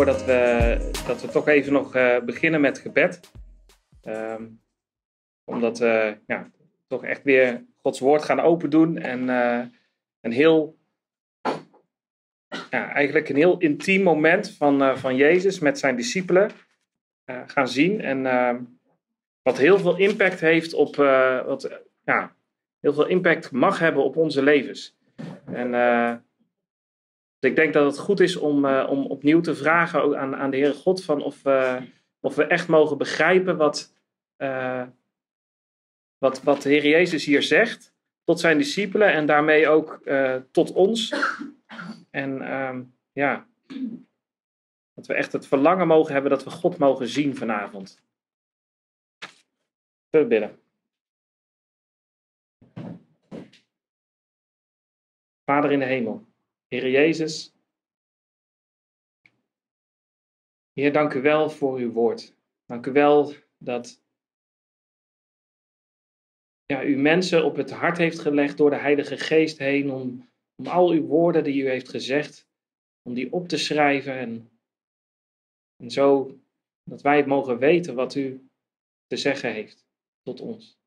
Ik stel voor dat we, dat we toch even nog uh, beginnen met gebed. Um, omdat we ja, toch echt weer Gods woord gaan open doen en uh, een heel, ja, eigenlijk een heel intiem moment van, uh, van Jezus met zijn discipelen gaan zien. En ehm, wat heel veel impact heeft op, wat ja, heel veel impact mag hebben op onze levens. En dus ik denk dat het goed is om, uh, om opnieuw te vragen ook aan, aan de Heere God van of, uh, of we echt mogen begrijpen wat, uh, wat, wat de Heer Jezus hier zegt tot zijn discipelen en daarmee ook tot ons. En um, ja, dat we echt het verlangen mogen hebben dat we God mogen zien vanavond. We bidden. Vader in de hemel. Heer Jezus, Heer, dank u wel voor uw woord. Dank u wel dat ja, u mensen op het hart heeft gelegd door de Heilige Geest heen om, om al uw woorden die u heeft gezegd, om die op te schrijven en, en zo dat wij mogen weten wat u te zeggen heeft tot ons.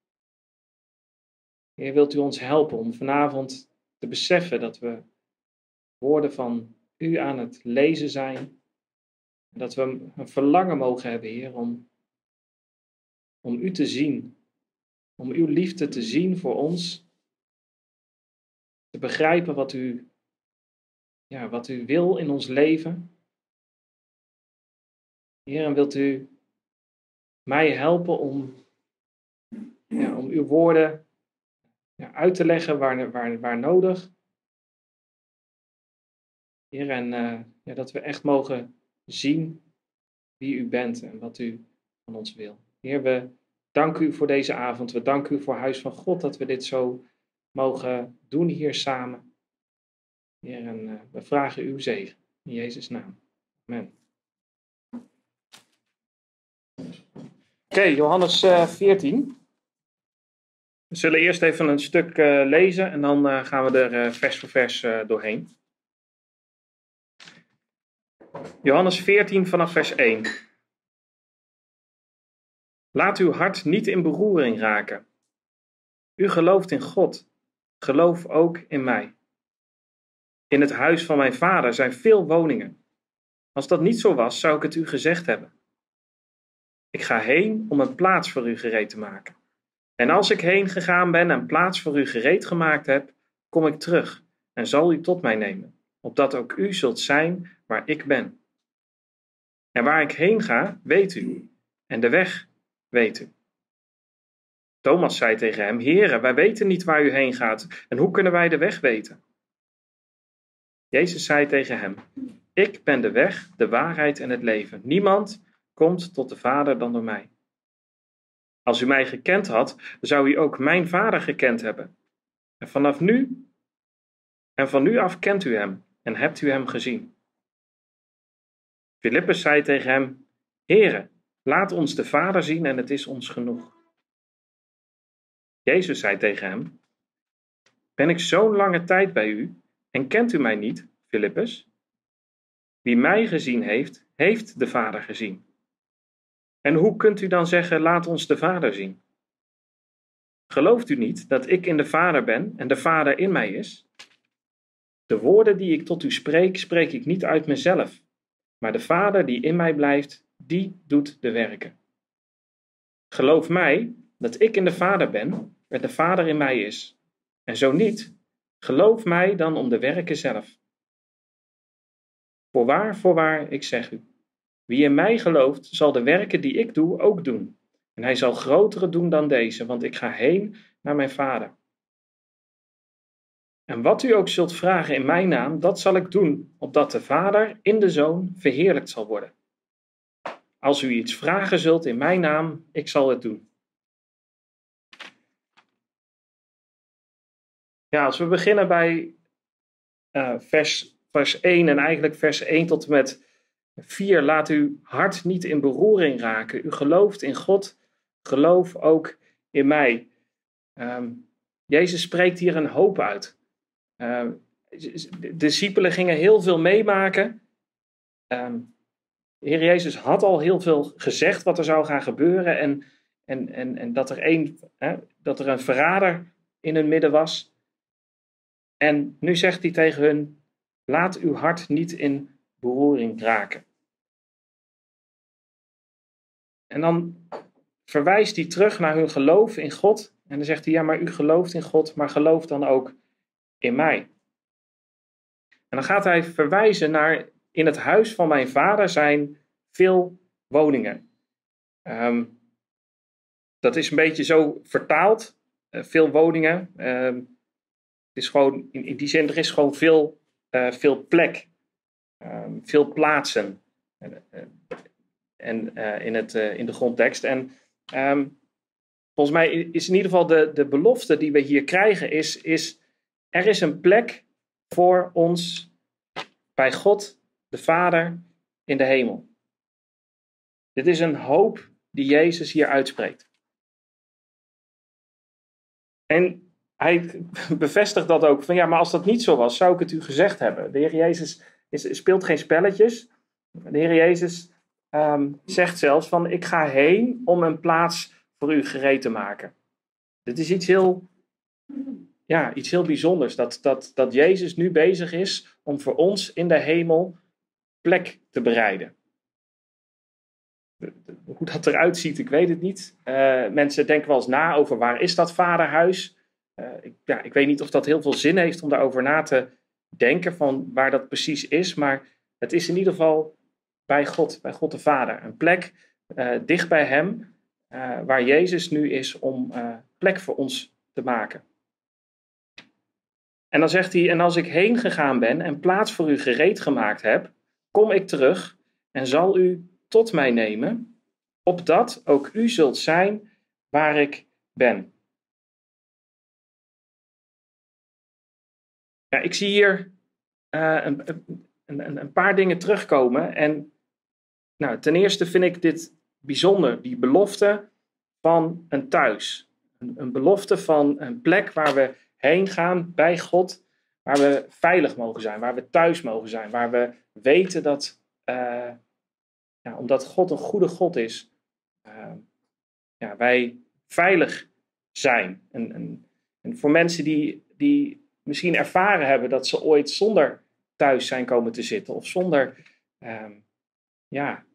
Heer, wilt u ons helpen om vanavond te beseffen dat we woorden van u aan het lezen zijn. Dat we een verlangen mogen hebben, Heer, om, om u te zien. Om uw liefde te zien voor ons. Te begrijpen wat u, ja, wat u wil in ons leven. Heer, en wilt u mij helpen om, ja, om uw woorden ja, uit te leggen waar, waar, waar nodig. Heer, en uh, ja, dat we echt mogen zien wie u bent en wat u van ons wil. Heer, we danken u voor deze avond. We danken u voor Huis van God dat we dit zo mogen doen hier samen. Heer, en uh, we vragen uw zegen. In Jezus' naam. Amen. Oké, Johannes uh, 14. We zullen eerst even een stuk lezen en dan gaan we er vers voor vers doorheen. Johannes 14 vanaf vers 1. Laat uw hart niet in beroering raken. U gelooft in God, geloof ook in mij. In het huis van mijn vader zijn veel woningen. Als dat niet zo was, zou ik het u gezegd hebben. Ik ga heen om een plaats voor u gereed te maken. En als ik heen gegaan ben en plaats voor u gereed gemaakt heb, kom ik terug en zal u tot mij nemen, opdat ook u zult zijn waar ik ben. En waar ik heen ga, weet u, en de weg weet u. Thomas zei tegen hem: Heere, wij weten niet waar u heen gaat, en hoe kunnen wij de weg weten? Jezus zei tegen hem: Ik ben de weg, de waarheid en het leven. Niemand komt tot de Vader dan door mij. Als u mij gekend had, zou u ook mijn Vader gekend hebben. En vanaf nu en van nu af kent u hem en hebt u hem gezien. Filippus zei tegen hem: Heere, laat ons de Vader zien en het is ons genoeg. Jezus zei tegen hem: Ben ik zo'n lange tijd bij u en kent u mij niet, Filippus? Wie mij gezien heeft, heeft de Vader gezien. En hoe kunt u dan zeggen: Laat ons de Vader zien? Gelooft u niet dat ik in de Vader ben en de Vader in mij is? De woorden die ik tot u spreek, spreek ik niet uit mezelf maar de Vader die in mij blijft, die doet de werken. Geloof mij dat ik in de Vader ben en de Vader in mij is. En zo niet, geloof mij dan om de werken zelf. Voorwaar, voorwaar, ik zeg u, wie in mij gelooft, zal de werken die ik doe ook doen. En hij zal grotere doen dan deze, want ik ga heen naar mijn Vader. En wat u ook zult vragen in mijn naam, dat zal ik doen, opdat de Vader in de Zoon verheerlijkt zal worden. Als u iets vragen zult in mijn naam, ik zal het doen. Ja, als we beginnen bij uh, vers, vers 1 en eigenlijk vers 1 tot en met 4, laat uw hart niet in beroering raken. U gelooft in God, geloof ook in mij. Um, Jezus spreekt hier een hoop uit. Uh, de discipelen gingen heel veel meemaken. ehm, de Heer Jezus had al heel veel gezegd wat er zou gaan gebeuren. En, en, en, en dat, er een, hè, dat er een verrader in hun midden was. En nu zegt hij tegen hun: Laat uw hart niet in beroering raken. En dan verwijst hij terug naar hun geloof in God. En dan zegt hij: Ja, maar u gelooft in God, maar geloof dan ook in mij. En dan gaat hij verwijzen naar in het huis van mijn vader zijn veel woningen. Um, dat is een beetje zo vertaald. Uh, veel woningen. Um, het is gewoon, in, in, die zin, er is gewoon veel, uh, veel plek. Um, veel plaatsen. En, uh, en in, het, in de grondtekst. En volgens mij is in ieder geval de, de belofte die we hier krijgen, is, is er is een plek voor ons bij God, de Vader, in de hemel. Dit is een hoop die Jezus hier uitspreekt. En hij bevestigt dat ook van ja, maar als dat niet zo was, zou ik het u gezegd hebben. De Heer Jezus is, speelt geen spelletjes. De Heer Jezus um, zegt zelfs van ik ga heen om een plaats voor u gereed te maken. Dit is iets heel, ja, iets heel bijzonders. Dat, dat, dat Jezus nu bezig is om voor ons in de hemel plek te bereiden. Hoe dat eruit ziet, ik weet het niet. Uh, mensen denken wel eens na over waar is dat vaderhuis. Uh, ik, ja, ik weet niet of dat heel veel zin heeft om daarover na te denken van waar dat precies is. Maar het is in ieder geval bij God, bij God de Vader. Een plek uh, dicht bij Hem, waar Jezus nu is om plek voor ons te maken. En dan zegt hij, en als ik heen gegaan ben en plaats voor u gereed gemaakt heb, kom ik terug en zal u tot mij nemen, opdat ook u zult zijn waar ik ben. Ja, ik zie hier uh, een, een, een, paar dingen terugkomen. En nou, ten eerste vind ik dit bijzonder, die belofte van een thuis. Een belofte van een plek waar we heen gaan bij God, waar we veilig mogen zijn, waar we thuis mogen zijn, waar we weten dat, uh, ja, omdat God een goede God is, uh, ja, wij veilig zijn. En, en, en, voor mensen die, die misschien ervaren hebben dat ze ooit zonder thuis zijn komen te zitten of zonder uh, ja,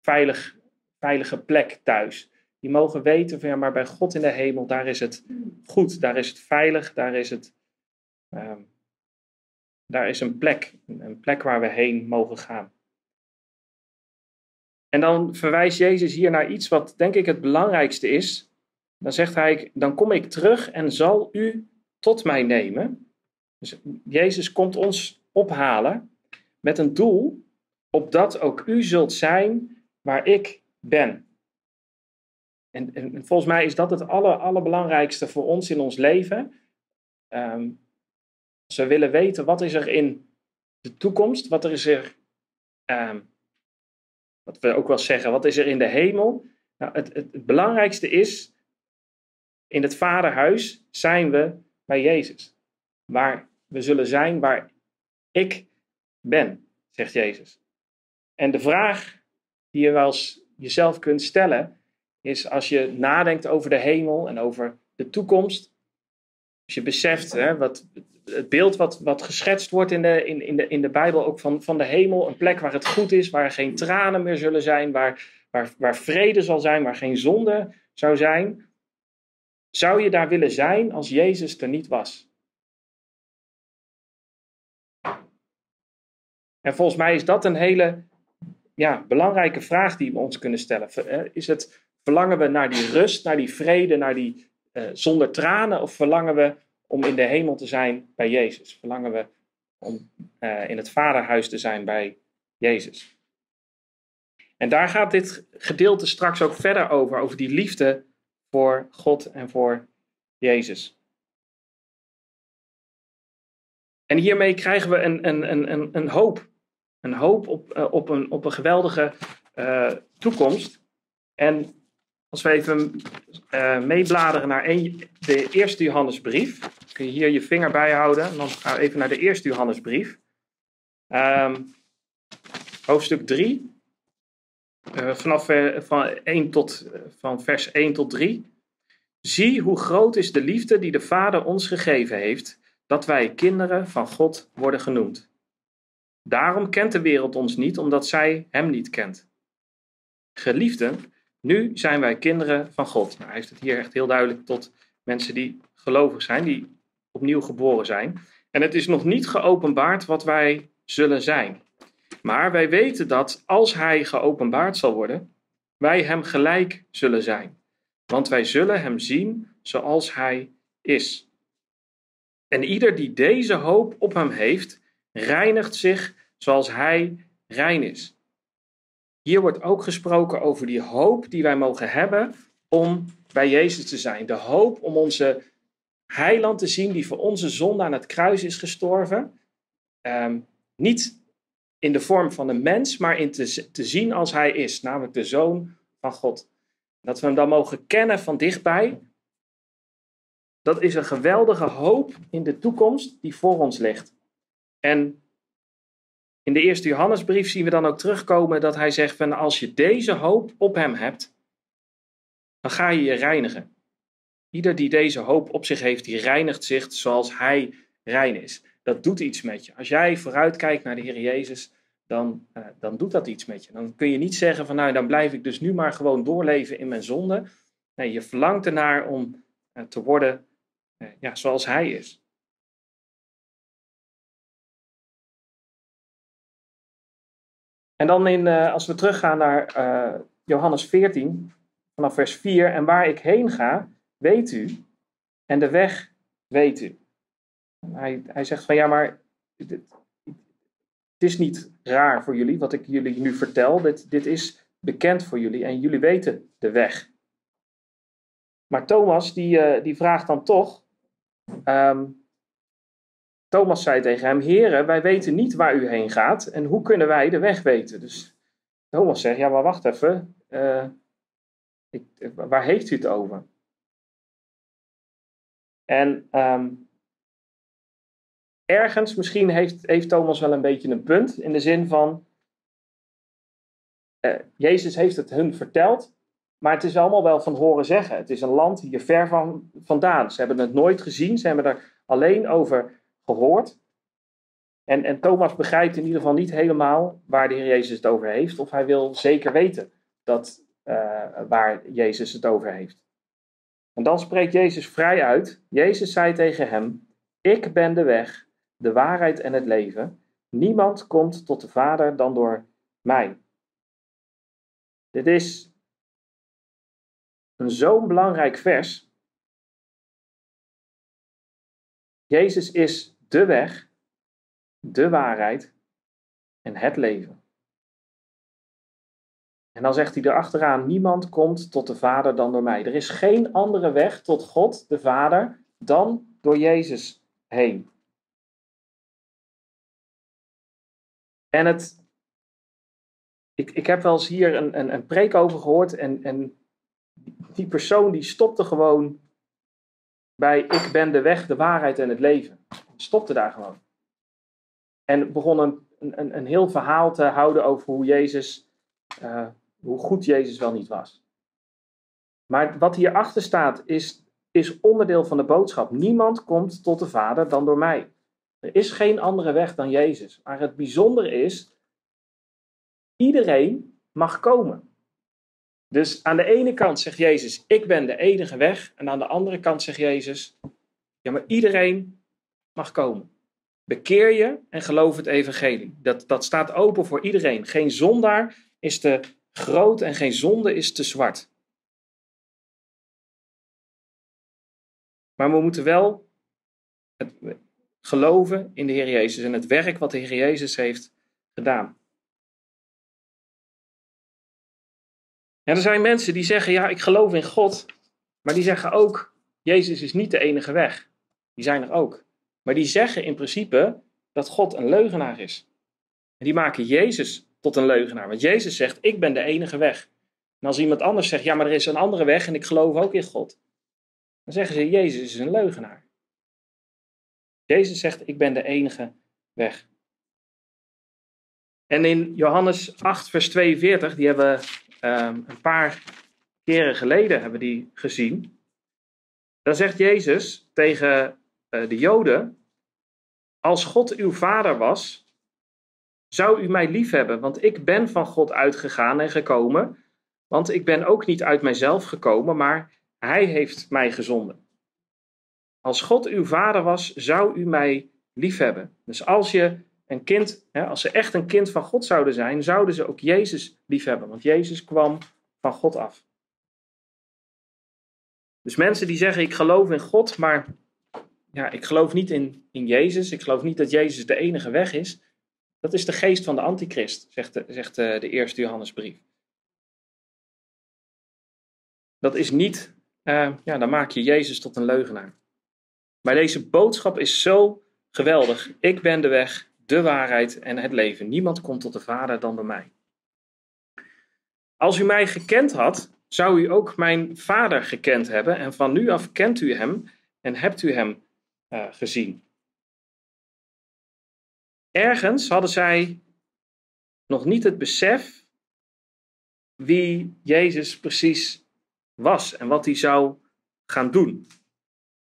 veilig, veilige plek thuis. Die mogen weten van ja, maar bij God in de hemel, daar is het goed, daar is het veilig, daar is het. Uh, daar is een plek, een plek waar we heen mogen gaan. En dan verwijst Jezus hier naar iets wat denk ik het belangrijkste is. Dan zegt hij, dan kom ik terug en zal u tot mij nemen. Dus Jezus komt ons ophalen met een doel, opdat ook u zult zijn waar ik ben. En, en, volgens mij is dat het aller, allerbelangrijkste voor ons in ons leven. Um, als we willen weten wat is er in de toekomst, wat er is er, um, wat we ook wel zeggen, wat is er in de hemel. Nou, het, het, het belangrijkste is, in het vaderhuis zijn we bij Jezus. Waar we zullen zijn waar ik ben, zegt Jezus. En de vraag die je wel eens jezelf kunt stellen, is als je nadenkt over de hemel en over de toekomst. Als je beseft hè, wat, het beeld wat, wat geschetst wordt in de, in, in, de, in de Bijbel ook van, van de hemel. Een plek waar het goed is, waar geen tranen meer zullen zijn, waar, waar, waar vrede zal zijn, waar geen zonde zou zijn. Zou je daar willen zijn als Jezus er niet was? En volgens mij is dat een hele ja, belangrijke vraag die we ons kunnen stellen. Is het Verlangen we naar die rust, naar die vrede, naar die uh, zonder tranen? Of verlangen we om in de hemel te zijn bij Jezus? Verlangen we om uh, in het vaderhuis te zijn bij Jezus? En daar gaat dit gedeelte straks ook verder over, over die liefde voor God en voor Jezus. En hiermee krijgen we een, een, een, een, hoop. Een hoop op, uh, op, een, op een geweldige toekomst. En als we even uh, meebladeren naar de eerste Johannesbrief, kun je hier je vinger bij houden. En dan gaan we even naar de eerste Johannesbrief. Um, hoofdstuk 3, uh, vanaf van, 1 tot, van vers 1 tot 3. Zie hoe groot is de liefde die de Vader ons gegeven heeft, dat wij kinderen van God worden genoemd. Daarom kent de wereld ons niet, omdat zij Hem niet kent. Geliefden, nu zijn wij kinderen van God. Nou, hij heeft het hier echt heel duidelijk tot mensen die gelovig zijn, die opnieuw geboren zijn. En het is nog niet geopenbaard wat wij zullen zijn. Maar wij weten dat als Hij geopenbaard zal worden, wij Hem gelijk zullen zijn. Want wij zullen Hem zien zoals Hij is. En ieder die deze hoop op Hem heeft, reinigt zich zoals Hij rein is. Hier wordt ook gesproken over die hoop die wij mogen hebben om bij Jezus te zijn. De hoop om onze heiland te zien die voor onze zonde aan het kruis is gestorven. Ehm, niet in de vorm van een mens, maar in te, te zien als hij is, namelijk de zoon van God. Dat we hem dan mogen kennen van dichtbij. Dat is een geweldige hoop in de toekomst die voor ons ligt. En in de eerste Johannesbrief zien we dan ook terugkomen dat hij zegt van als je deze hoop op hem hebt, dan ga je je reinigen. Ieder die deze hoop op zich heeft, die reinigt zich zoals hij rein is. Dat doet iets met je. Als jij vooruitkijkt naar de Heer Jezus, dan, uh, dan doet dat iets met je. Dan kun je niet zeggen van nou, dan blijf ik dus nu maar gewoon doorleven in mijn zonde. Nee, je verlangt ernaar om uh, te worden uh, ja, zoals hij is. En dan in, als we teruggaan naar Johannes 14, vanaf vers 4. En waar ik heen ga, weet u. En de weg weet u. Hij, hij zegt van ja, maar het is niet raar voor jullie wat ik jullie nu vertel. Dit, dit is bekend voor jullie en jullie weten de weg. Maar Thomas die, uh, die vraagt dan toch. Um, Thomas zei tegen hem: Heren, wij weten niet waar u heen gaat en hoe kunnen wij de weg weten? Dus Thomas zegt: Ja, maar wacht even. Uh, ik, waar heeft u het over? En um, ergens, misschien heeft, heeft Thomas wel een beetje een punt, in de zin van, uh, Jezus heeft het hun verteld, maar het is allemaal wel van horen zeggen. Het is een land hier ver van, vandaan. Ze hebben het nooit gezien, ze hebben er alleen over gehoord. En, en Thomas begrijpt in ieder geval niet helemaal waar de Heer Jezus het over heeft, of hij wil zeker weten dat, uh, waar Jezus het over heeft. En dan spreekt Jezus vrij uit. Jezus zei tegen hem: Ik ben de weg, de waarheid en het leven. Niemand komt tot de Vader dan door mij. Dit is een zo'n belangrijk vers. Jezus is de weg, de waarheid en het leven. En dan zegt hij erachteraan: Niemand komt tot de Vader dan door mij. Er is geen andere weg tot God, de Vader, dan door Jezus heen. En het. Ik, ik heb wel eens hier een, een, een preek over gehoord. En, en die persoon die stopte gewoon bij: Ik ben de weg, de waarheid en het leven. Stopte daar gewoon. En begon een, een, een heel verhaal te houden over hoe Jezus. Uh, hoe goed Jezus wel niet was. Maar wat hierachter staat is, is onderdeel van de boodschap. Niemand komt tot de Vader dan door mij. Er is geen andere weg dan Jezus. Maar het bijzondere is, iedereen mag komen. Dus aan de ene kant zegt Jezus, ik ben de enige weg. En aan de andere kant zegt Jezus, ja maar iedereen mag komen. Bekeer je en geloof het evangelie. Dat, dat staat open voor iedereen. Geen zondaar is te groot en geen zonde is te zwart. Maar we moeten wel het geloven in de Heer Jezus en het werk wat de Heer Jezus heeft gedaan. Ja, er zijn mensen die zeggen, ja, ik geloof in God, maar die zeggen ook, Jezus is niet de enige weg. Die zijn er ook. Maar die zeggen in principe dat God een leugenaar is. En die maken Jezus tot een leugenaar. Want Jezus zegt, ik ben de enige weg. En als iemand anders zegt, ja, maar er is een andere weg en ik geloof ook in God. Dan zeggen ze, Jezus is een leugenaar. Jezus zegt, ik ben de enige weg. En in Johannes 8, vers 42, die hebben we ehm, een paar keren geleden hebben die gezien. Dan zegt Jezus tegen de Joden: Als God uw vader was, zou u mij lief hebben, want ik ben van God uitgegaan en gekomen. Want ik ben ook niet uit mijzelf gekomen, maar Hij heeft mij gezonden. Als God uw vader was, zou u mij lief hebben. Dus als je een kind, als ze echt een kind van God zouden zijn, zouden ze ook Jezus lief hebben, want Jezus kwam van God af. Dus mensen die zeggen: Ik geloof in God, maar ja, ik geloof niet in, in Jezus. Ik geloof niet dat Jezus de enige weg is. Dat is de geest van de antichrist, zegt de, zegt de, de eerste Johannesbrief. Dat is niet, uh, ja, dan maak je Jezus tot een leugenaar. Maar deze boodschap is zo geweldig. Ik ben de weg, de waarheid en het leven. Niemand komt tot de Vader dan door mij. Als u mij gekend had, zou u ook mijn Vader gekend hebben. En van nu af kent u hem en hebt u hem uh, gezien. Ergens hadden zij nog niet het besef wie Jezus precies was en wat hij zou gaan doen.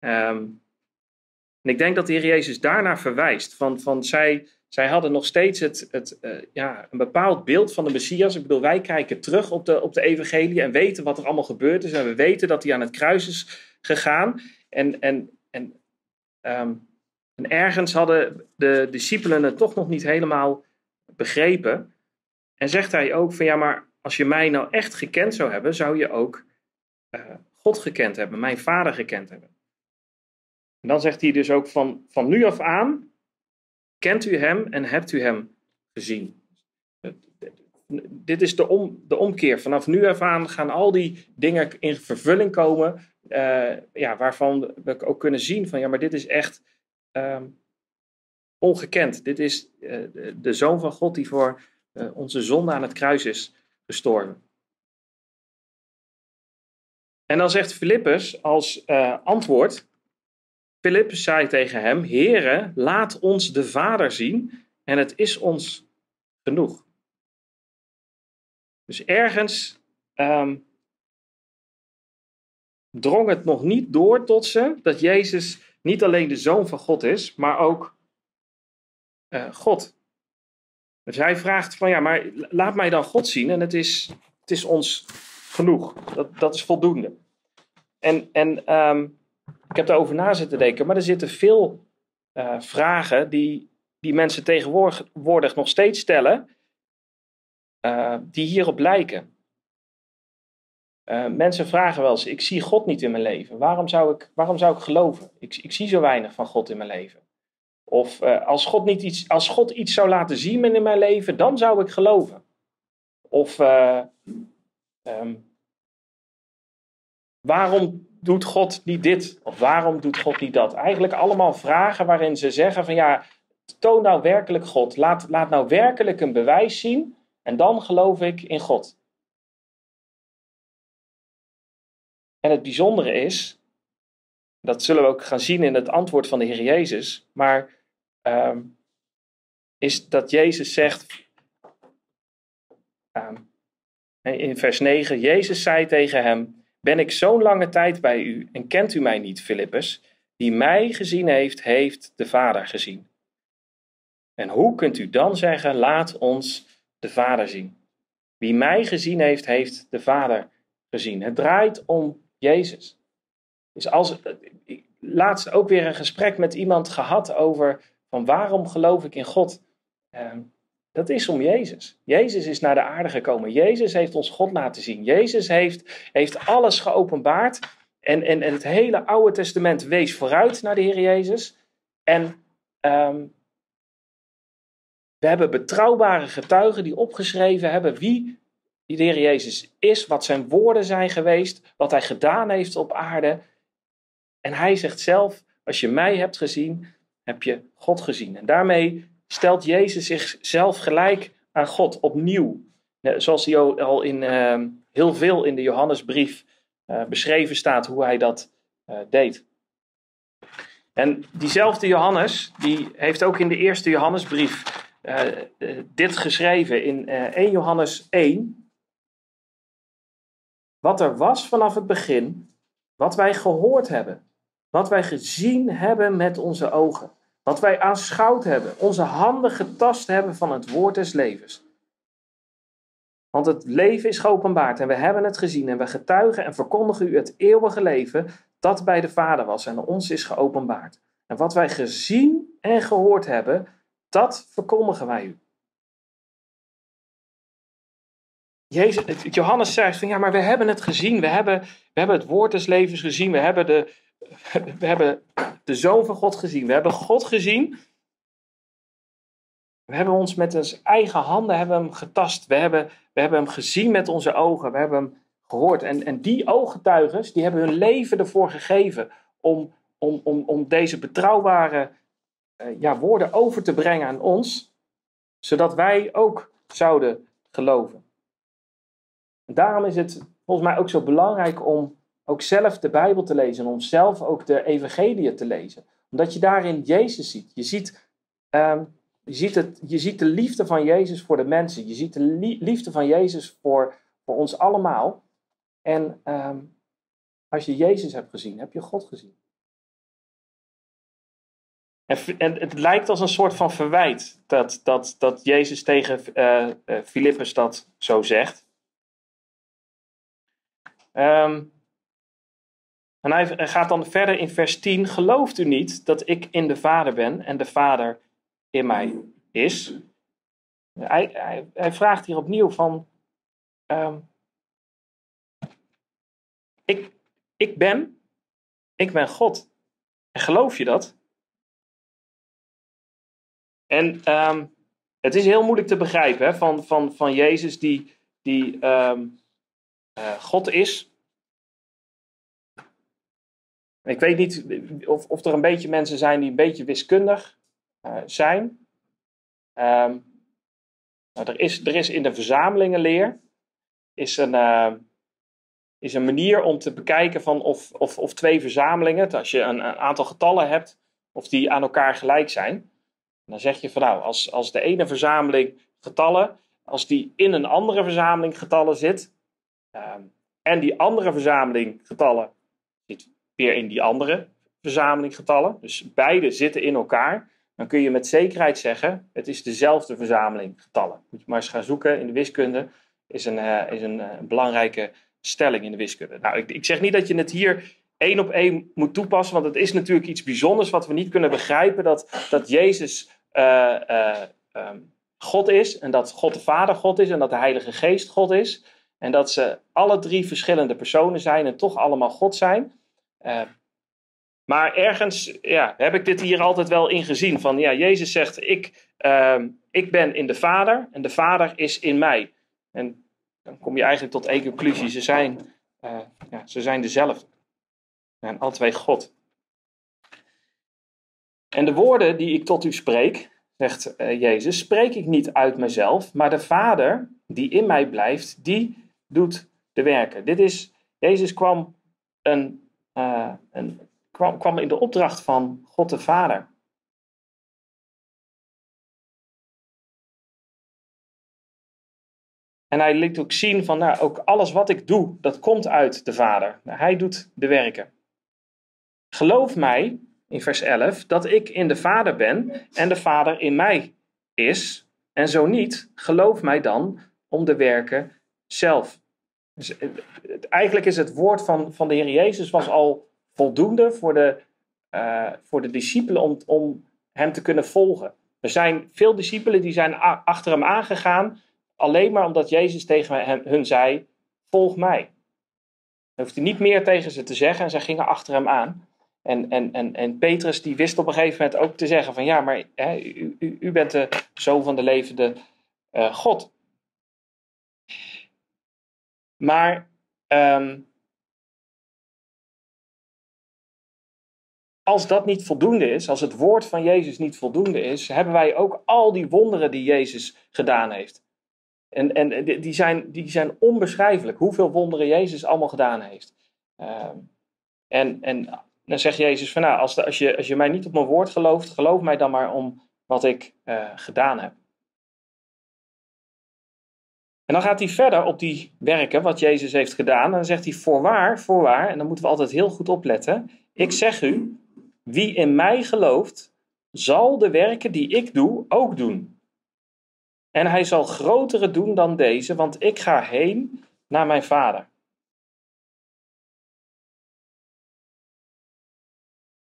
Um, en ik denk dat de Heer Jezus daarnaar verwijst. Van, van zij, zij hadden nog steeds het, het, uh, ja, een bepaald beeld van de Messias. Ik bedoel, wij kijken terug op de, op de evangelie en weten wat er allemaal gebeurd is. En we weten dat hij aan het kruis is gegaan. En, en, en, um, en ergens hadden de discipelen het toch nog niet helemaal begrepen. En zegt hij ook van ja, maar als je mij nou echt gekend zou hebben, zou je ook uh, God gekend hebben, mijn vader gekend hebben. En dan zegt hij dus ook van, van nu af aan, kent u hem en hebt u hem gezien. Dit is de, om, de omkeer. Vanaf nu af aan gaan al die dingen in vervulling komen, uh, ja, waarvan we ook kunnen zien van ja, maar dit is echt um, ongekend. Dit is uh, de, Zoon van God die voor uh, onze zonde aan het kruis is gestorven. En dan zegt Filippus als antwoord Filippus zei tegen hem: Heere, laat ons de Vader zien en het is ons genoeg. Dus ergens um, drong het nog niet door tot ze dat Jezus niet alleen de zoon van God is, maar ook uh, God. Dus hij vraagt van ja, maar laat mij dan God zien en het is, het is ons genoeg. Dat, dat is voldoende. En, en um, ik heb daarover na zitten denken, maar er zitten veel uh, vragen die, die mensen tegenwoordig nog steeds stellen, uh, die hierop lijken. Uh, mensen vragen wel eens: ik zie God niet in mijn leven. Waarom zou ik, waarom zou ik geloven? Ik, ik zie zo weinig van God in mijn leven. Of als, God niet iets, als God iets zou laten zien in mijn leven, dan zou ik geloven. Of um, waarom doet God niet dit? Of waarom doet God niet dat? Eigenlijk allemaal vragen waarin ze zeggen van ja, toon nou werkelijk God. Laat, laat nou werkelijk een bewijs zien en dan geloof ik in God. En het bijzondere is, dat zullen we ook gaan zien in het antwoord van de Heer Jezus, maar uh, is dat Jezus zegt uh, in vers 9, Jezus zei tegen hem, ben ik zo'n lange tijd bij u en kent u mij niet, Filippus? Die mij gezien heeft, heeft de Vader gezien. En hoe kunt u dan zeggen, laat ons de Vader zien? Wie mij gezien heeft, heeft de Vader gezien. Het draait om Jezus. Dus als, laatst ook weer een gesprek met iemand gehad over van waarom geloof ik in God? Ehm, dat is om Jezus. Jezus is naar de aarde gekomen. Jezus heeft ons God laten zien. Jezus heeft, heeft alles geopenbaard. En, en, en het hele Oude Testament wees vooruit naar de Heer Jezus. En um, we hebben betrouwbare getuigen die opgeschreven hebben wie de Heer Jezus is, wat zijn woorden zijn geweest, wat hij gedaan heeft op aarde. En hij zegt zelf: Als je mij hebt gezien, heb je God gezien. En daarmee stelt Jezus zichzelf gelijk aan God opnieuw. Zoals hij al in uh, heel veel in de Johannesbrief uh, beschreven staat hoe hij dat uh, deed. En diezelfde Johannes, die heeft ook in de eerste Johannesbrief dit geschreven in 1 Johannes 1. Wat er was vanaf het begin, wat wij gehoord hebben, wat wij gezien hebben met onze ogen, wat wij aanschouwd hebben, onze handen getast hebben van het woord des levens. Want het leven is geopenbaard en we hebben het gezien en we getuigen en verkondigen u het eeuwige leven dat bij de Vader was en ons is geopenbaard. En wat wij gezien en gehoord hebben, dat verkondigen wij u. Jezus, Johannes zegt van ja, maar we hebben het gezien. We hebben, we hebben het woord des levens gezien. We hebben, de, we hebben de Zoon van God gezien. We hebben God gezien. We hebben ons met onze eigen handen hebben hem getast. We hebben, we hebben hem gezien met onze ogen. We hebben hem gehoord. En, en die ooggetuigen, die hebben hun leven ervoor gegeven om, om, om, om deze betrouwbare ja, woorden over te brengen aan ons, zodat wij ook zouden geloven. En daarom is het volgens mij ook zo belangrijk om ook zelf de Bijbel te lezen en om zelf ook de Evangelie te lezen. Omdat je daarin Jezus ziet. Je ziet, um, je ziet, het, je ziet de liefde van Jezus voor de mensen. Je ziet de liefde van Jezus voor, voor ons allemaal. En um, als je Jezus hebt gezien, heb je God gezien. En, en, het lijkt als een soort van verwijt dat, dat, dat Jezus tegen uh, dat zo zegt. Um, en hij gaat dan verder in vers 10. Gelooft u niet dat ik in de Vader ben en de Vader in mij is? Hij, hij, hij vraagt hier opnieuw van. Um, ik, ik ben, ik ben God. En geloof je dat? En um, het is heel moeilijk te begrijpen hè, van, van, van Jezus die, die um, uh, God is. Ik weet niet of, of er een beetje mensen zijn die een beetje wiskundig uh, zijn. Um, nou, er, is, er is in de verzamelingenleer is een, uh, is een manier om te bekijken van of, of, of twee verzamelingen, als je een, een, aantal getallen hebt, of die aan elkaar gelijk zijn. Dan zeg je van nou, als, als de ene verzameling getallen, als die in een andere verzameling getallen zit, um, en die andere verzameling getallen zit weer in die andere verzameling getallen. Dus beide zitten in elkaar. Dan kun je met zekerheid zeggen, het is dezelfde verzameling getallen. Moet je maar eens gaan zoeken in de wiskunde. Is een, uh, is een uh, belangrijke stelling in de wiskunde. Nou, ik, ik zeg niet dat je het hier één op één moet toepassen, want het is natuurlijk iets bijzonders wat we niet kunnen begrijpen. Dat, dat Jezus uh, um, God is en dat God de Vader God is en dat de Heilige Geest God is. En dat ze alle drie verschillende personen zijn en toch allemaal God zijn. Uh, maar ergens ja, heb ik dit hier altijd wel in gezien. Van ja, Jezus zegt: ik, uh, ik ben in de Vader en de Vader is in mij. En dan kom je eigenlijk tot één conclusie: ze zijn, uh, ja, ze zijn dezelfde. Alle twee God. En de woorden die ik tot u spreek, zegt uh, Jezus, spreek ik niet uit mezelf, maar de Vader die in mij blijft, die doet de werken. Dit is, Jezus kwam een uh, en kwam, kwam in de opdracht van God de Vader. En hij liet ook zien van, nou, ook alles wat ik doe, dat komt uit de Vader. Hij doet de werken. Geloof mij, in vers 11, dat ik in de Vader ben en de Vader in mij is. En zo niet, geloof mij dan om de werken zelf dus eh, eigenlijk is het woord van, van de Heer Jezus was al voldoende voor de, uh, voor de discipelen om, om hem te kunnen volgen. Er zijn veel discipelen die zijn achter hem aangegaan, alleen maar omdat Jezus tegen hen, zei, volg mij. Hij niet meer tegen ze te zeggen en zij gingen achter hem aan. En, en, en, en Petrus die wist op een gegeven moment ook te zeggen van ja, maar hè, u, u, u bent de zoon van de levende uh, God. Maar um, als dat niet voldoende is, als het woord van Jezus niet voldoende is, hebben wij ook al die wonderen die Jezus gedaan heeft. En, en die, zijn, die zijn onbeschrijfelijk, hoeveel wonderen Jezus allemaal gedaan heeft. Um, en, en dan zegt Jezus van nou, als, als, je, als je mij niet op mijn woord gelooft, geloof mij dan maar om wat ik uh, gedaan heb. En dan gaat hij verder op die werken wat Jezus heeft gedaan. En dan zegt hij voorwaar, voorwaar, en dan moeten we altijd heel goed opletten. Ik zeg u, wie in mij gelooft, zal de werken die ik doe ook doen. En hij zal grotere doen dan deze, want ik ga heen naar mijn vader.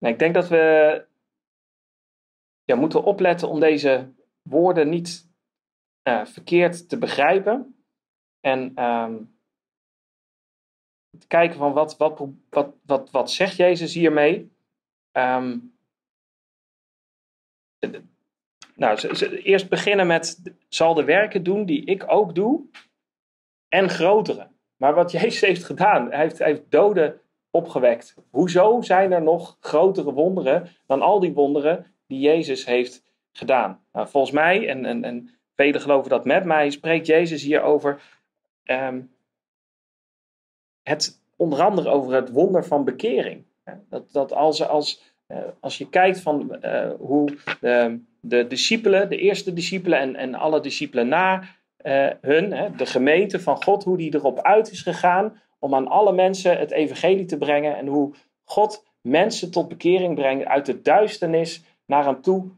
Nou, ik denk dat we ja, moeten opletten om deze woorden niet uh, verkeerd te begrijpen. En um, te kijken van wat, wat, wat, wat, wat zegt Jezus hiermee. Um, nou, ze, ze, eerst beginnen met zal de werken doen die ik ook doe en grotere. Maar wat Jezus heeft gedaan, hij heeft, hij heeft doden opgewekt. Hoezo zijn er nog grotere wonderen dan al die wonderen die Jezus heeft gedaan? Nou, volgens mij, en, en, en velen geloven dat met mij, spreekt Jezus hier over um, het, onder andere over het wonder van bekering. Dat, dat als, als, uh, als je kijkt van uh, hoe de, de discipelen, de eerste discipelen en, en alle discipelen na uh, hun, hè, de gemeente van God, hoe die erop uit is gegaan om aan alle mensen het evangelie te brengen en hoe God mensen tot bekering brengt uit de duisternis naar hem toe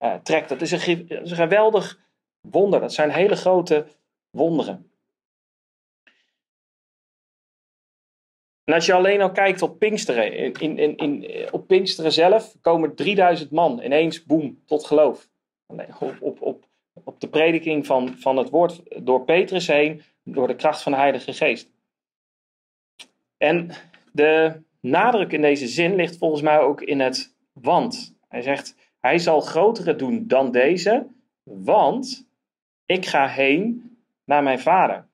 uh, trekt. Dat is, een, dat is een geweldig wonder. Dat zijn hele grote wonderen. En als je alleen al kijkt op Pinksteren, in, in, in, op Pinksteren zelf komen 3000 man ineens, boem, tot geloof. Op, op, op, op de prediking van, van het woord door Petrus heen, door de kracht van de Heilige Geest. En de nadruk in deze zin ligt volgens mij ook in het want. Hij zegt, hij zal grotere doen dan deze, want ik ga heen naar mijn vader.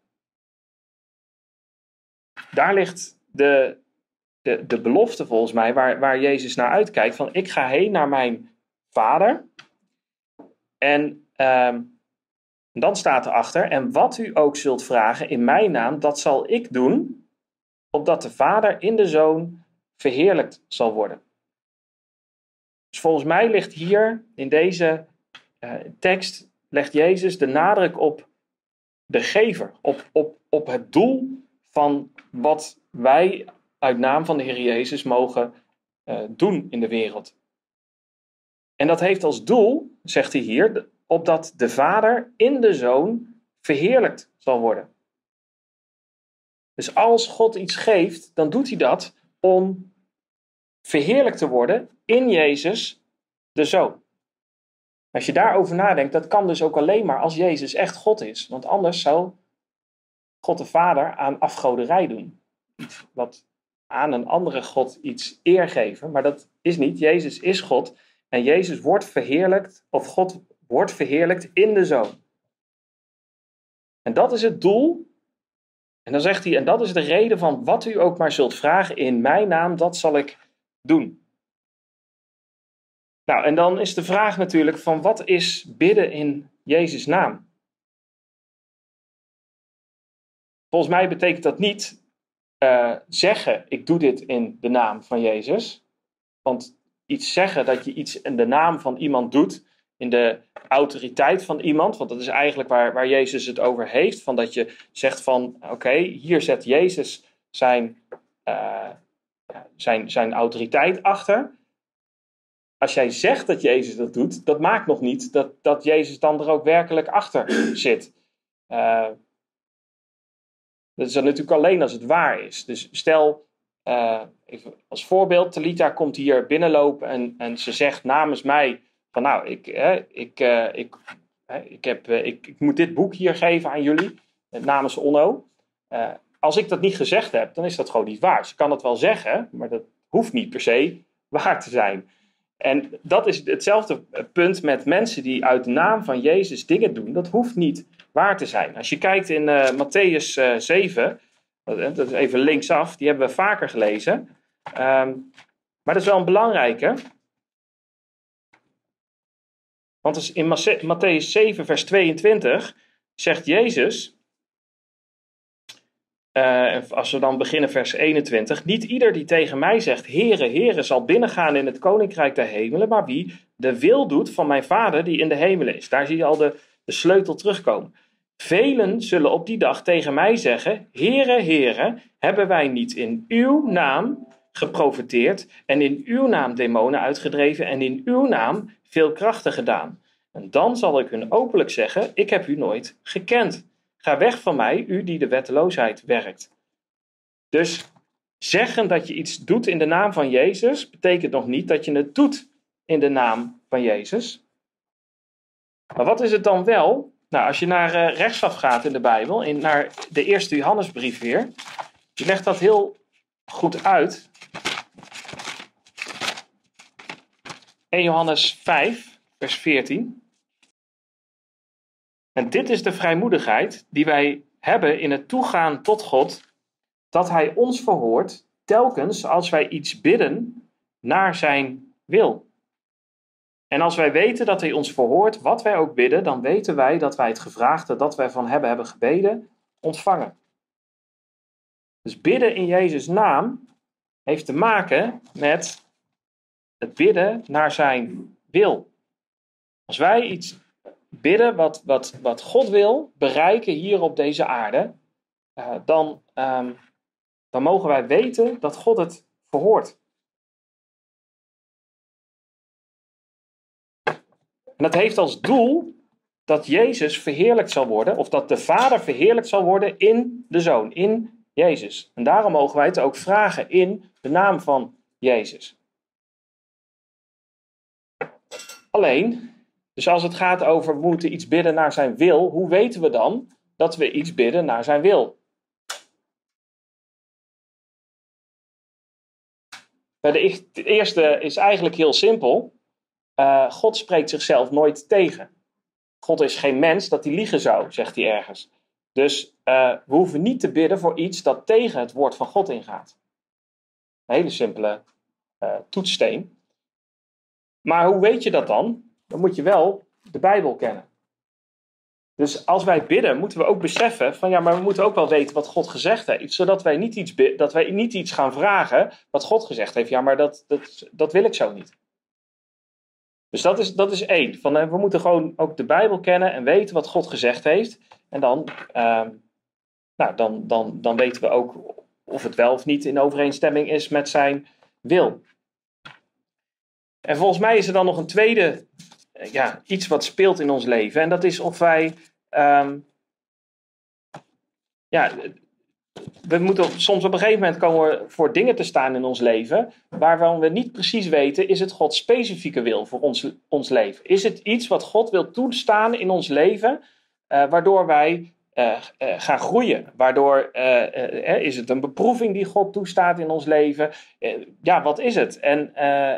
Daar ligt de, de, de belofte volgens mij waar, waar Jezus naar uitkijkt. Van ik ga heen naar mijn vader. En ehm, dan staat erachter, en wat u ook zult vragen in mijn naam, dat zal ik doen, opdat de vader in de zoon verheerlijkt zal worden. Dus volgens mij ligt hier in deze uh, tekst, legt Jezus de nadruk op de gever, op, op, op het doel van wat wij uit naam van de Heer Jezus mogen uh, doen in de wereld. En dat heeft als doel, zegt hij hier, opdat de Vader in de Zoon verheerlijkt zal worden. Dus als God iets geeft, dan doet hij dat om verheerlijkt te worden in Jezus, de Zoon. Als je daarover nadenkt, dat kan dus ook alleen maar als Jezus echt God is. Want anders zou God de Vader aan afgoderij doen. Iets wat aan een andere God iets eer geven, maar dat is niet. Jezus is God en Jezus wordt verheerlijkt, of God wordt verheerlijkt in de Zoon. En dat is het doel. En dan zegt hij, en dat is de reden van wat u ook maar zult vragen in mijn naam, dat zal ik doen. Nou, en dan is de vraag natuurlijk van wat is bidden in Jezus' naam? Volgens mij betekent dat niet uh, zeggen, ik doe dit in de naam van Jezus. Want iets zeggen dat je iets in de naam van iemand doet, in de autoriteit van iemand, want dat is eigenlijk waar, waar Jezus het over heeft, van dat je zegt van, oké, hier zet Jezus zijn, uh, zijn, zijn autoriteit achter. Als jij zegt dat Jezus dat doet, dat maakt nog niet dat, dat Jezus dan er ook werkelijk achter zit. Uh, dat is dan natuurlijk alleen als het waar is. Dus stel, uh, even als voorbeeld, Talita komt hier binnenlopen en, en ze zegt namens mij van nou, ik, ik, uh, ik, ik, heb, uh, ik, ik, moet dit boek hier geven aan jullie, namens Onno. als ik dat niet gezegd heb, dan is dat gewoon niet waar. Ze kan het wel zeggen, maar dat hoeft niet per se waar te zijn. En dat is hetzelfde punt met mensen die uit de naam van Jezus dingen doen. Dat hoeft niet waar te zijn. Als je kijkt in uh, Matthäus uh, 7, dat, is even linksaf, die hebben we vaker gelezen. Um, maar dat is wel een belangrijke. Want in Matthäus 7, vers 22 zegt Jezus, uh, als we dan beginnen vers 21. Niet ieder die tegen mij zegt, Heere, Heere, zal binnengaan in het koninkrijk der hemelen, maar wie de wil doet van mijn vader die in de hemelen is. Daar zie je al de, de sleutel terugkomen. Velen zullen op die dag tegen mij zeggen: Heere, Heere, hebben wij niet in uw naam geprofiteerd en in uw naam demonen uitgedreven en in uw naam veel krachten gedaan? En dan zal ik hun openlijk zeggen: Ik heb u nooit gekend. Ga weg van mij, u die de wetteloosheid werkt. Dus zeggen dat je iets doet in de naam van Jezus, betekent nog niet dat je het doet in de naam van Jezus. Maar wat is het dan wel? Nou, als je naar uh, rechtsaf gaat in de Bijbel, in, naar de eerste Johannesbrief weer, je legt dat heel goed uit. 1 Johannes 5, vers 14. En dit is de vrijmoedigheid die wij hebben in het toegaan tot God, dat Hij ons verhoort telkens als wij iets bidden naar Zijn wil. En als wij weten dat Hij ons verhoort, wat wij ook bidden, dan weten wij dat wij het gevraagde dat wij van hebben hebben gebeden, ontvangen. Dus bidden in Jezus' naam heeft te maken met bidden naar Zijn wil. Als wij iets bidden wat, wat, wat God wil bereiken hier op deze aarde, uh, dan, um, dan mogen wij weten dat God het verhoort. En dat heeft als doel dat Jezus verheerlijkt zal worden, of dat de Vader verheerlijkt zal worden in de Zoon, in Jezus. En daarom mogen wij het ook vragen in de naam van Jezus. Alleen, dus als het gaat over we moeten iets bidden naar zijn wil, hoe weten we dan dat we iets bidden naar zijn wil? De eerste is eigenlijk heel simpel. Uh, God spreekt zichzelf nooit tegen. God is geen mens dat hij liegen zou, zegt hij ergens. Dus uh, we hoeven niet te bidden voor iets dat tegen het woord van God ingaat. Een hele simpele uh, toetssteen. Maar hoe weet je dat dan? Dan moet je wel de Bijbel kennen. Dus als wij bidden, moeten we ook beseffen van ja, maar we moeten ook wel weten wat God gezegd heeft. Zodat wij niet iets, dat wij niet iets gaan vragen wat God gezegd heeft. Ja, maar dat, dat, dat wil ik zo niet. Dus dat is, dat is één. Van, eh, we moeten gewoon ook de Bijbel kennen en weten wat God gezegd heeft. En dan, uh, nou, dan, dan, dan weten we ook of het wel of niet in overeenstemming is met zijn wil. En volgens mij is er dan nog een tweede, eh, ja, iets wat speelt in ons leven. En dat is of wij, um, ja, we moeten soms op een gegeven moment komen voor dingen te staan in ons leven waarvan we niet precies weten, is het Gods specifieke wil voor ons, ons leven? Is het iets wat God wil toestaan in ons leven, uh, waardoor wij uh, gaan groeien? Waardoor is het een beproeving die God toestaat in ons leven? ja, wat is het? En,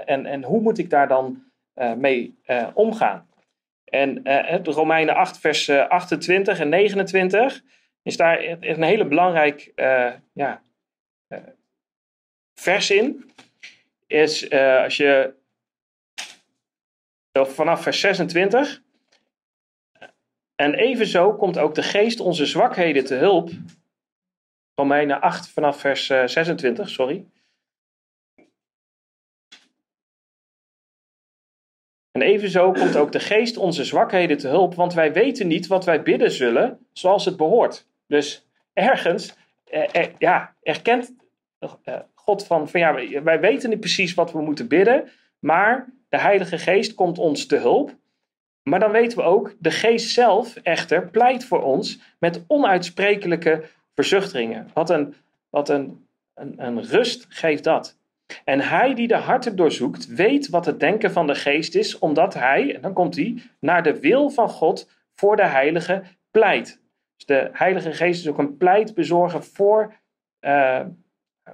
en, en hoe moet ik daar dan mee omgaan? En de Romeinen 8, vers 28 en 29 is daar een hele belangrijk ja, vers in. Is als je vanaf vers 26. En evenzo komt ook de geest onze zwakheden te hulp. Romeinen 8 vanaf vers 26, sorry. En evenzo komt ook de geest onze zwakheden te hulp, want wij weten niet wat wij bidden zullen zoals het behoort. Dus ergens eh, ja, erkent eh, God van, van ja, wij weten niet precies wat we moeten bidden, maar de Heilige Geest komt ons te hulp. Maar dan weten we ook, de Geest zelf echter pleit voor ons met onuitsprekelijke verzuchtingen. Wat een, wat een, een, een rust geeft dat. En hij die de harten doorzoekt, weet wat het denken van de geest is, omdat hij, en dan komt hij, naar de wil van God voor de heilige pleit. Dus de Heilige Geest is ook een pleitbezorger voor, uh,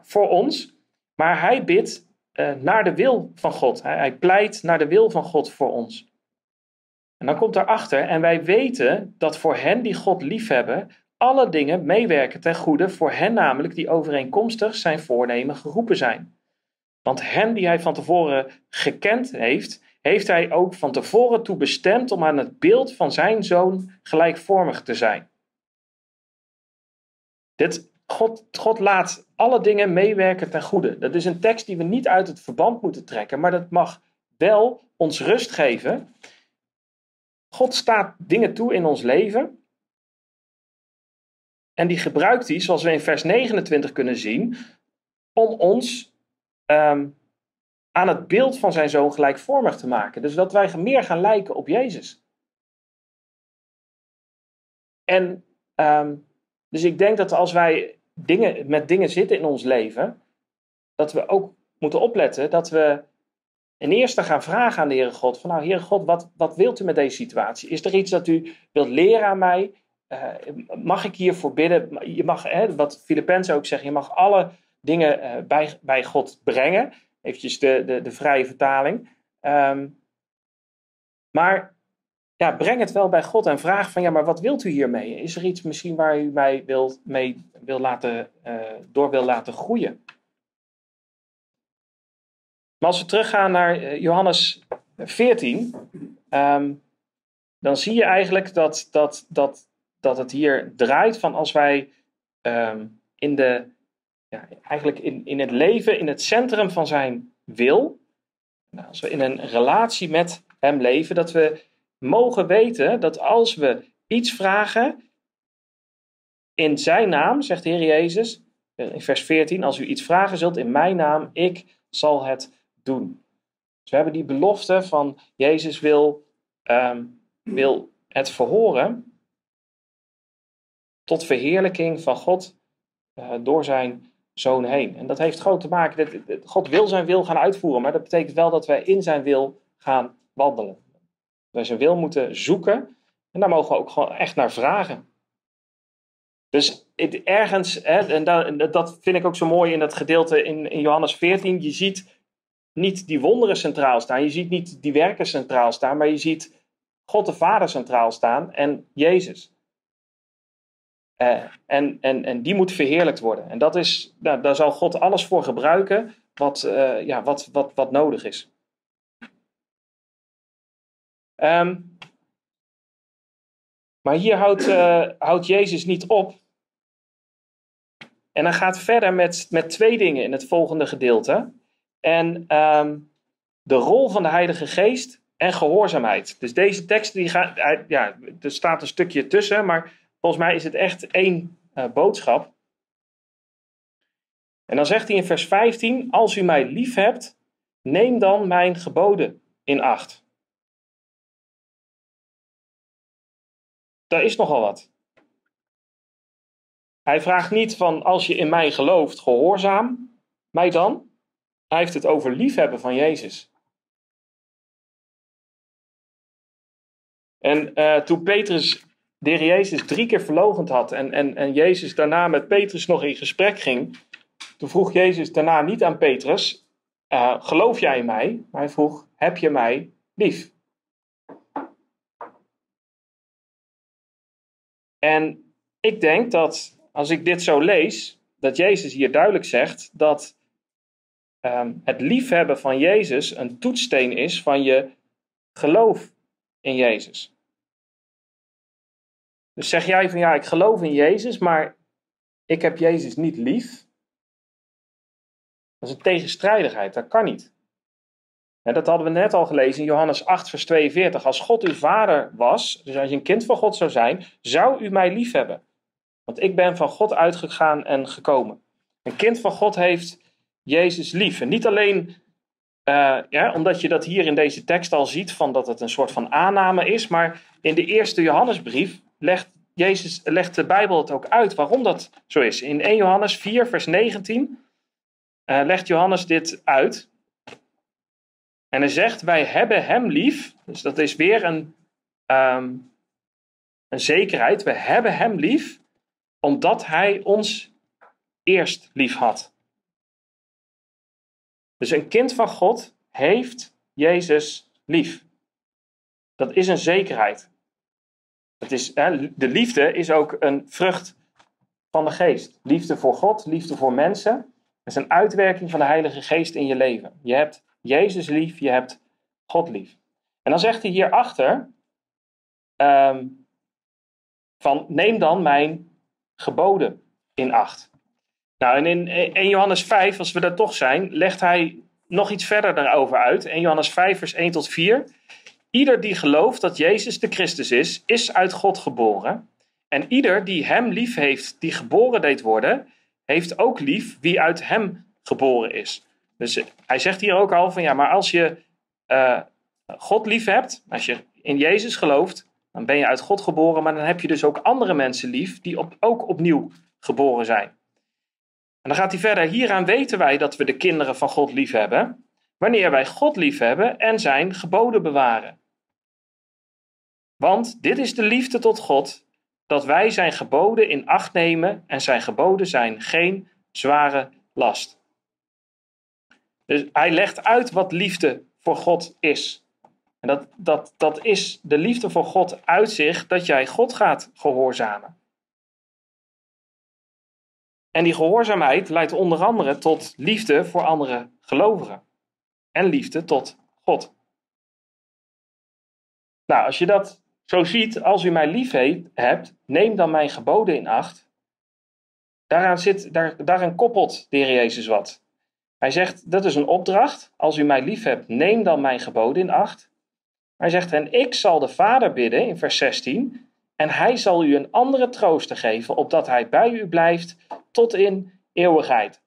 voor ons. Maar hij bidt uh, naar de wil van God. Hij pleit naar de wil van God voor ons. En dan komt daarachter, en wij weten dat voor hen die God liefhebben, alle dingen meewerken ten goede, voor hen namelijk die overeenkomstig zijn voornemen geroepen zijn. Want hen die hij van tevoren gekend heeft, heeft hij ook van tevoren toe bestemd om aan het beeld van zijn zoon gelijkvormig te zijn. Dit, God, God laat alle dingen meewerken ten goede. Dat is een tekst die we niet uit het verband moeten trekken, maar dat mag wel ons rust geven. God staat dingen toe in ons leven En die gebruikt hij, zoals we in vers 29 kunnen zien, om ons ehm, aan het beeld van zijn zoon gelijkvormig te maken. Dus dat wij meer gaan lijken op Jezus. En ehm, dus ik denk dat als wij dingen, met dingen zitten in ons leven, dat we ook moeten opletten dat we in eerste gaan vragen aan de Heere God: van nou, Heere God, wat, wat wilt u met deze situatie? Is er iets dat u wilt leren aan mij? Uh, mag ik hiervoor bidden? Je mag, hè, wat Filippenzen ook zeggen, je mag alle dingen uh, bij, bij God brengen. Eventjes de, de, de vrije vertaling. Um, maar ja, breng het wel bij God en vraag van ja, maar wat wilt u hiermee? Is er iets misschien waar u mij wil, mee wil laten, uh, door wil laten groeien? Maar als we teruggaan naar Johannes 14, um, dan zie je eigenlijk dat, dat, dat dat het hier draait van als wij ehm, in de, ja, eigenlijk in, in het leven, in het centrum van zijn wil, nou, als we in een relatie met hem leven, dat we mogen weten dat als we iets vragen in zijn naam, zegt de Heer Jezus, in vers 14, als u iets vragen zult in mijn naam, ik zal het doen. Dus we hebben die belofte van Jezus wil, um, wil het verhoren tot verheerlijking van God uh, door zijn zoon heen. En dat heeft gewoon te maken, dat, God wil zijn wil gaan uitvoeren, maar dat betekent wel dat wij in zijn wil gaan wandelen. Wij zijn wil moeten zoeken en daar mogen we ook gewoon echt naar vragen. Dus ergens, hè, en dat, dat vind ik ook zo mooi in dat gedeelte in, in Johannes 14, je ziet niet die wonderen centraal staan, je ziet niet die werken centraal staan, maar je ziet God de Vader centraal staan en Jezus. Uh, en, en, en die moet verheerlijkt worden. En dat is, nou, daar zal God alles voor gebruiken wat, uh, ja, wat, wat, wat nodig is. Um, maar hier houdt, uh, houdt Jezus niet op. En hij gaat verder met, met twee dingen in het volgende gedeelte. En um, de rol van de Heilige Geest en gehoorzaamheid. Dus deze tekst, die gaat, ja, er staat een stukje tussen, maar Volgens mij is het echt één uh, boodschap. En dan zegt hij in vers 15: Als u mij lief hebt, neem dan mijn geboden in acht. Daar is nogal wat. Hij vraagt niet van als je in mij gelooft, gehoorzaam mij dan. Hij heeft het over liefhebben van Jezus. En uh, toen Petrus de Jezus drie keer verlogend had en, en, en Jezus daarna met Petrus nog in gesprek ging, toen vroeg Jezus daarna niet aan Petrus, uh, geloof jij in mij? Maar hij vroeg, heb je mij lief? En ik denk dat als ik dit zo lees, dat Jezus hier duidelijk zegt dat um, het liefhebben van Jezus een toetssteen is van je geloof in Jezus. Dus zeg jij van ja, ik geloof in Jezus, maar ik heb Jezus niet lief. Dat is een tegenstrijdigheid, dat kan niet. dat hadden we net al gelezen in Johannes 8, vers 42. Als God uw vader was, dus als je een kind van God zou zijn, zou u mij lief hebben. Want ik ben van God uitgegaan en gekomen. Een kind van God heeft Jezus lief. En niet alleen uh, ja, omdat je dat hier in deze tekst al ziet, van dat het een soort van aanname is, maar in de eerste Johannesbrief legt, Jezus, legt de Bijbel het ook uit waarom dat zo is. In 1 Johannes 4, vers 19 uh, legt Johannes dit uit. En hij zegt, wij hebben hem lief. Dus dat is weer een, um, een zekerheid. We hebben hem lief, omdat hij ons eerst lief had. Dus een kind van God heeft Jezus lief. Dat is een zekerheid. Het is, de liefde is ook een vrucht van de geest. Liefde voor God, liefde voor mensen. Dat is een uitwerking van de Heilige Geest in je leven. Je hebt Jezus lief, je hebt God lief. En dan zegt hij hierachter: um, van neem dan mijn geboden in acht. Nou, en in 1 Johannes 5, als we daar toch zijn, legt hij nog iets verder daarover uit. 1 Johannes 5, vers 1 tot 4. Ieder die gelooft dat Jezus de Christus is, is uit God geboren. En ieder die hem lief heeft, die geboren deed worden, heeft ook lief wie uit hem geboren is. Dus hij zegt hier ook al van ja, maar als je uh, God lief hebt, als je in Jezus gelooft, dan ben je uit God geboren, maar dan heb je dus ook andere mensen lief die op, ook opnieuw geboren zijn. En dan gaat hij verder, hieraan weten wij dat we de kinderen van God lief hebben, wanneer wij God lief hebben en zijn geboden bewaren. Want dit is de liefde tot God, dat wij zijn geboden in acht nemen en zijn geboden zijn geen zware last. Dus hij legt uit wat liefde voor God is. En dat, dat, dat is de liefde voor God uit zich dat jij God gaat gehoorzamen. En die gehoorzaamheid leidt onder andere tot liefde voor andere gelovigen. En liefde tot God. Nou, als je dat zo ziet, als u mij lief hebt, neem dan mijn geboden in acht. Daaraan, zit, daar, daaraan koppelt de Jezus wat. Hij zegt, dat is een opdracht. Als u mij lief hebt, neem dan mijn geboden in acht. Hij zegt, en ik zal de Vader bidden, in vers 16, en hij zal u een andere trooster geven, opdat hij bij u blijft tot in eeuwigheid.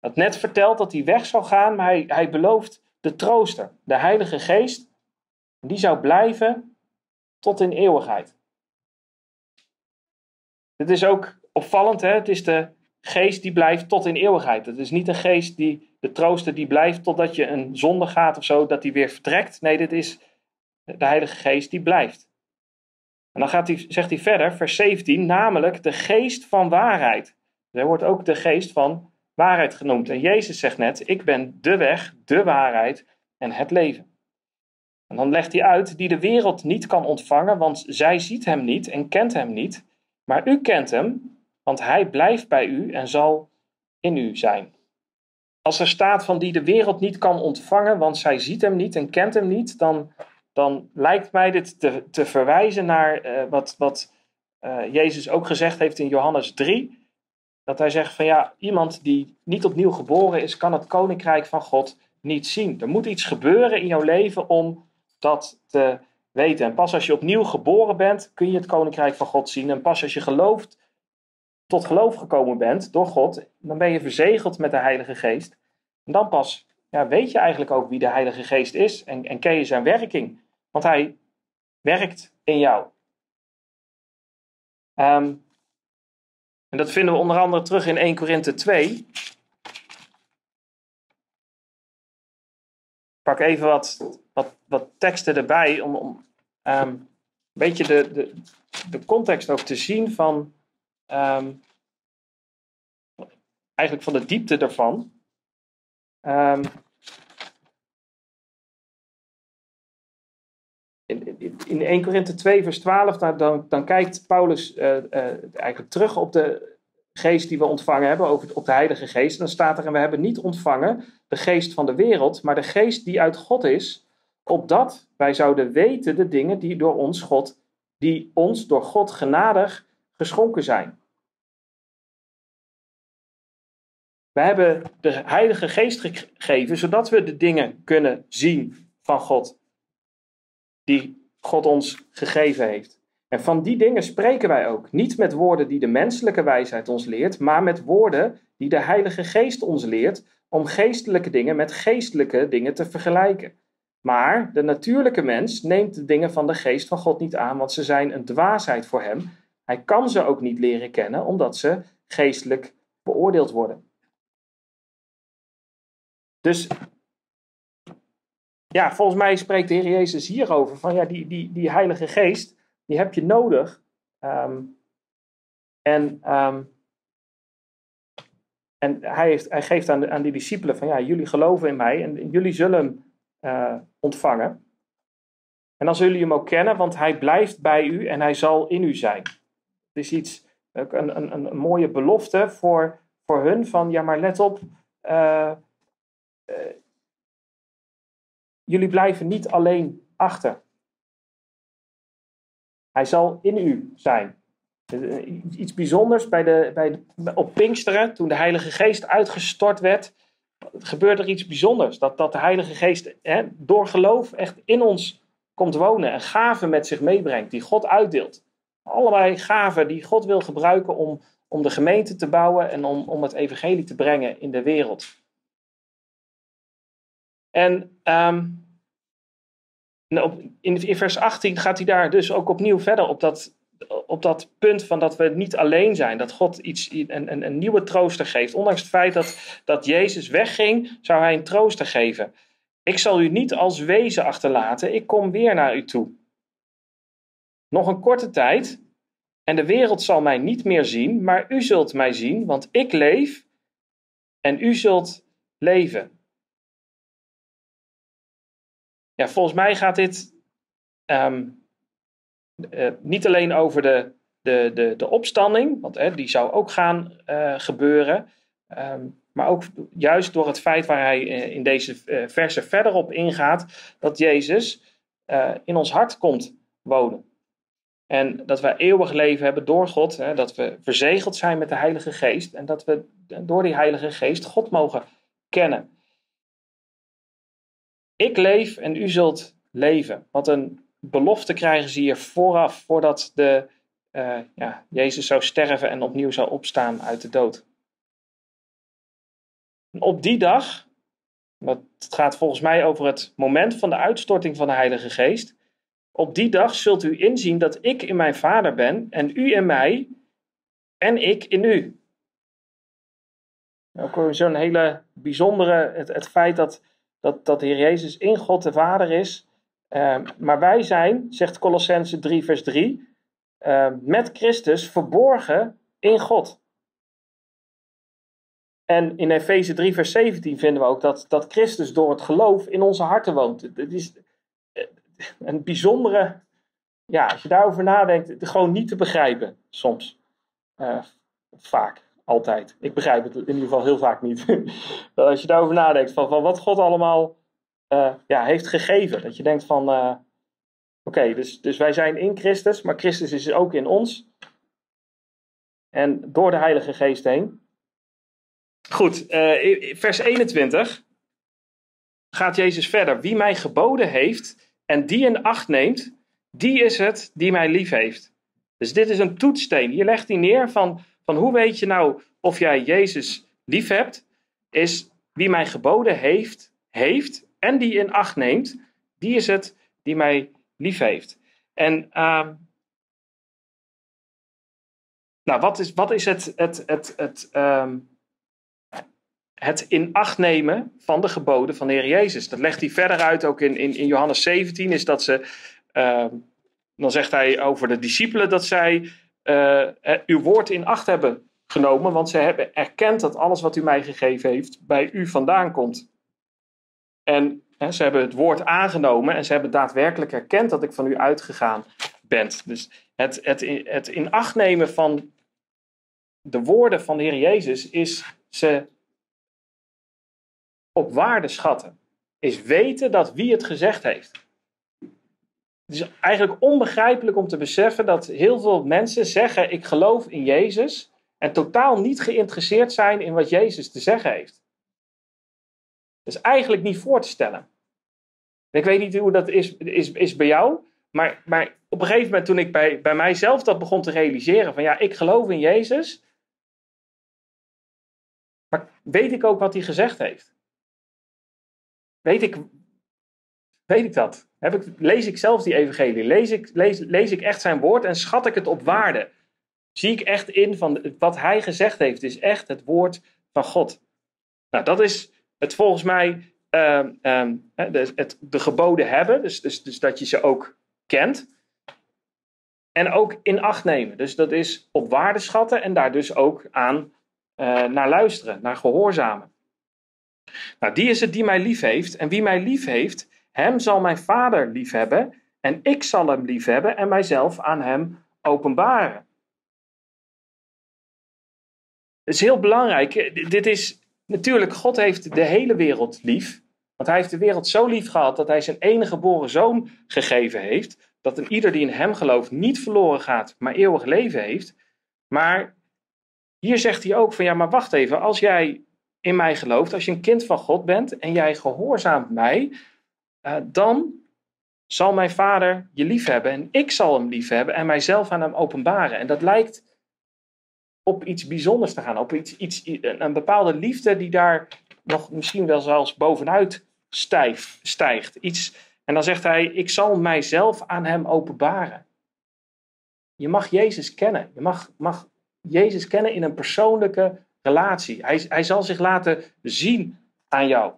Dat net vertelt dat hij weg zal gaan, maar hij, hij belooft de trooster, de Heilige Geest, die zou blijven tot in eeuwigheid. Dit is ook opvallend, hè? het is de geest die blijft tot in eeuwigheid. Het is niet een geest die, de trooster die blijft totdat je een zonde gaat of zo, dat die weer vertrekt. Nee, dit is de Heilige Geest die blijft. En dan gaat hij, zegt hij verder, vers 17, namelijk de geest van waarheid. Er wordt ook de geest van waarheid genoemd. En Jezus zegt net, ik ben de weg, de waarheid en het leven. En dan legt hij uit, die de wereld niet kan ontvangen, want zij ziet hem niet en kent hem niet. Maar u kent hem, want hij blijft bij u en zal in u zijn. Als er staat van die de wereld niet kan ontvangen, want zij ziet hem niet en kent hem niet, dan, dan lijkt mij dit te, te verwijzen naar uh, wat, wat uh, Jezus ook gezegd heeft in Johannes 3. Dat hij zegt van ja, iemand die niet opnieuw geboren is, kan het koninkrijk van God niet zien. Er moet iets gebeuren in jouw leven om dat te weten. En pas als je opnieuw geboren bent, kun je het koninkrijk van God zien. En pas als je gelooft, tot geloof gekomen bent door God, dan ben je verzegeld met de Heilige Geest. En dan pas ja, weet je eigenlijk ook wie de Heilige Geest is en, en ken je zijn werking. Want hij werkt in jou. Um, en dat vinden we onder andere terug in 1 Korinthe 2. Ik pak even wat, wat, wat teksten erbij om, om um, een beetje de, de, de context ook te zien van um, eigenlijk van de diepte daarvan. In, in 1 Korinthe 2 vers 12, dan, dan kijkt Paulus uh, uh, eigenlijk terug op de geest die we ontvangen hebben, over, op de Heilige Geest. Dan staat er, en we hebben niet ontvangen de geest van de wereld, maar de geest die uit God is, opdat wij zouden weten de dingen die door ons God, die ons door God genadig geschonken zijn. We hebben de Heilige Geest gegeven, zodat we de dingen kunnen zien van God, die God ons gegeven heeft. En van die dingen spreken wij ook. Niet met woorden die de menselijke wijsheid ons leert, maar met woorden die de Heilige Geest ons leert om geestelijke dingen met geestelijke dingen te vergelijken. Maar de natuurlijke mens neemt de dingen van de geest van God niet aan, want ze zijn een dwaasheid voor hem. Hij kan ze ook niet leren kennen, omdat ze geestelijk beoordeeld worden. Dus ja, volgens mij spreekt de Heer Jezus hierover van ja, die, die, die Heilige Geest, die heb je nodig. Um, en um, en hij, heeft, hij geeft aan, de, aan die discipelen van ja, jullie geloven in mij en jullie zullen hem uh, ontvangen. En dan zullen jullie hem ook kennen, want hij blijft bij u en hij zal in u zijn. Het is iets, een, een, een mooie belofte voor, voor hun van ja, maar let op, uh, jullie blijven niet alleen achter. Hij zal in u zijn. Iets bijzonders bij de, bij de, op Pinksteren, toen de Heilige Geest uitgestort werd, gebeurt er iets bijzonders. Dat, dat de Heilige Geest hè, door geloof echt in ons komt wonen en gaven met zich meebrengt, die God uitdeelt Allerlei gaven die God wil gebruiken om, om de gemeente te bouwen en om, om het evangelie te brengen in de wereld. En um, in, in vers 18 gaat hij daar dus ook opnieuw verder op dat, op dat punt van dat we niet alleen zijn. Dat God iets, een, een, een nieuwe trooster geeft. Ondanks het feit dat, dat Jezus wegging, zou hij een trooster geven. Ik zal u niet als wezen achterlaten, ik kom weer naar u toe. Nog een korte tijd en de wereld zal mij niet meer zien, maar u zult mij zien, want ik leef en u zult leven. Ja, volgens mij gaat dit ehm, eh, niet alleen over de, de, de, de opstanding, want die zou ook gaan uh, gebeuren. Ehm, maar ook juist door het feit waar hij eh, in deze verse verder op ingaat, dat Jezus in ons hart komt wonen. En dat wij eeuwig leven hebben door God, hè, dat we verzegeld zijn met de Heilige Geest en dat we door die Heilige Geest God mogen kennen. Ik leef en u zult leven. Wat een belofte krijgen ze hier vooraf, voordat de, uh, ja, Jezus zou sterven en opnieuw zou opstaan uit de dood. Op die dag, het gaat volgens mij over het moment van de uitstorting van de Heilige Geest. Op die dag zult u inzien dat ik in mijn Vader ben en u in mij en ik in u. Ook zo'n hele bijzondere, het, het feit dat, dat, dat de Heer Jezus in God de Vader is Ehm, maar wij zijn, zegt Colossense 3, vers 3, ehm, met Christus verborgen in God. En in Efeze 3, vers 17 vinden we ook dat, dat Christus door het geloof in onze harten woont. Het is eh, een bijzondere, ja, als je daarover nadenkt, gewoon niet te begrijpen soms. Uh, vaak, altijd. Ik begrijp het in ieder geval heel vaak niet. als je daarover nadenkt, van, van wat God allemaal uh, ja, heeft gegeven. Dat je denkt van, uh, oké, dus, dus wij zijn in Christus, maar Christus is ook in ons. En door de Heilige Geest heen. Goed, uh, vers 21 gaat Jezus verder. Wie mij geboden heeft en die in acht neemt, die is het die mij lief heeft. Dus dit is een toetssteen. Hier legt hij neer van, van hoe weet je nou of jij Jezus lief hebt, is wie mij geboden heeft, heeft en die in acht neemt, die is het die mij lief heeft. En uh, nou, wat is, wat is het, het, het, het, um, het in acht nemen van de geboden van de Heer Jezus? Dat legt hij verder uit, ook in, in, in Johannes 17, is dat ze, uh, dan zegt hij over de discipelen dat zij uw woord in acht hebben genomen, want ze hebben erkend dat alles wat u mij gegeven heeft bij u vandaan komt. En hè, ze hebben het woord aangenomen en ze hebben daadwerkelijk erkend dat ik van u uitgegaan ben. Dus het, het, het in acht nemen van de woorden van de Heer Jezus is ze op waarde schatten. Is weten dat wie het gezegd heeft. Het is eigenlijk onbegrijpelijk om te beseffen dat heel veel mensen zeggen: Ik geloof in Jezus. En totaal niet geïnteresseerd zijn in wat Jezus te zeggen heeft is eigenlijk niet voor te stellen. Ik weet niet hoe dat is, is, is bij jou. Maar, maar op een gegeven moment toen ik bij, bij mijzelf dat begon te realiseren. Van ja, ik geloof in Jezus. Maar weet ik ook wat hij gezegd heeft? Weet ik, weet ik dat? Heb ik, lees ik zelf die evangelie? Lees ik, lees, ik echt zijn woord en schat ik het op waarde? Zie ik echt in van wat hij gezegd heeft is echt het woord van God. Nou, dat is het volgens mij uh, de, het, de geboden hebben, dus, dus, dus dat je ze ook kent. En ook in acht nemen. Dus dat is op waarde schatten en daar dus ook aan uh, naar luisteren, naar gehoorzamen. Nou, die is het die mij lief heeft. En wie mij lief heeft, hem zal mijn vader lief hebben. En ik zal hem lief hebben en mijzelf aan hem openbaren. Het is heel belangrijk. Dit is Natuurlijk, God heeft de hele wereld lief. Want hij heeft de wereld zo lief gehad dat hij zijn enige geboren zoon gegeven heeft. Dat een ieder die in hem gelooft niet verloren gaat, maar eeuwig leven heeft. Maar hier zegt hij ook van ja, maar wacht even. Als jij in mij gelooft, als je een kind van God bent en jij gehoorzaamt mij, uh, dan zal mijn vader je liefhebben en ik zal hem liefhebben en mijzelf aan hem openbaren. En dat lijkt op iets bijzonders te gaan, op iets, iets, een bepaalde liefde die daar nog misschien wel zelfs bovenuit stijf, stijgt. Iets, en dan zegt hij, ik zal mijzelf aan hem openbaren. Je mag Jezus kennen. Je mag, mag Jezus kennen in een persoonlijke relatie. Hij, hij zal zich laten zien aan jou.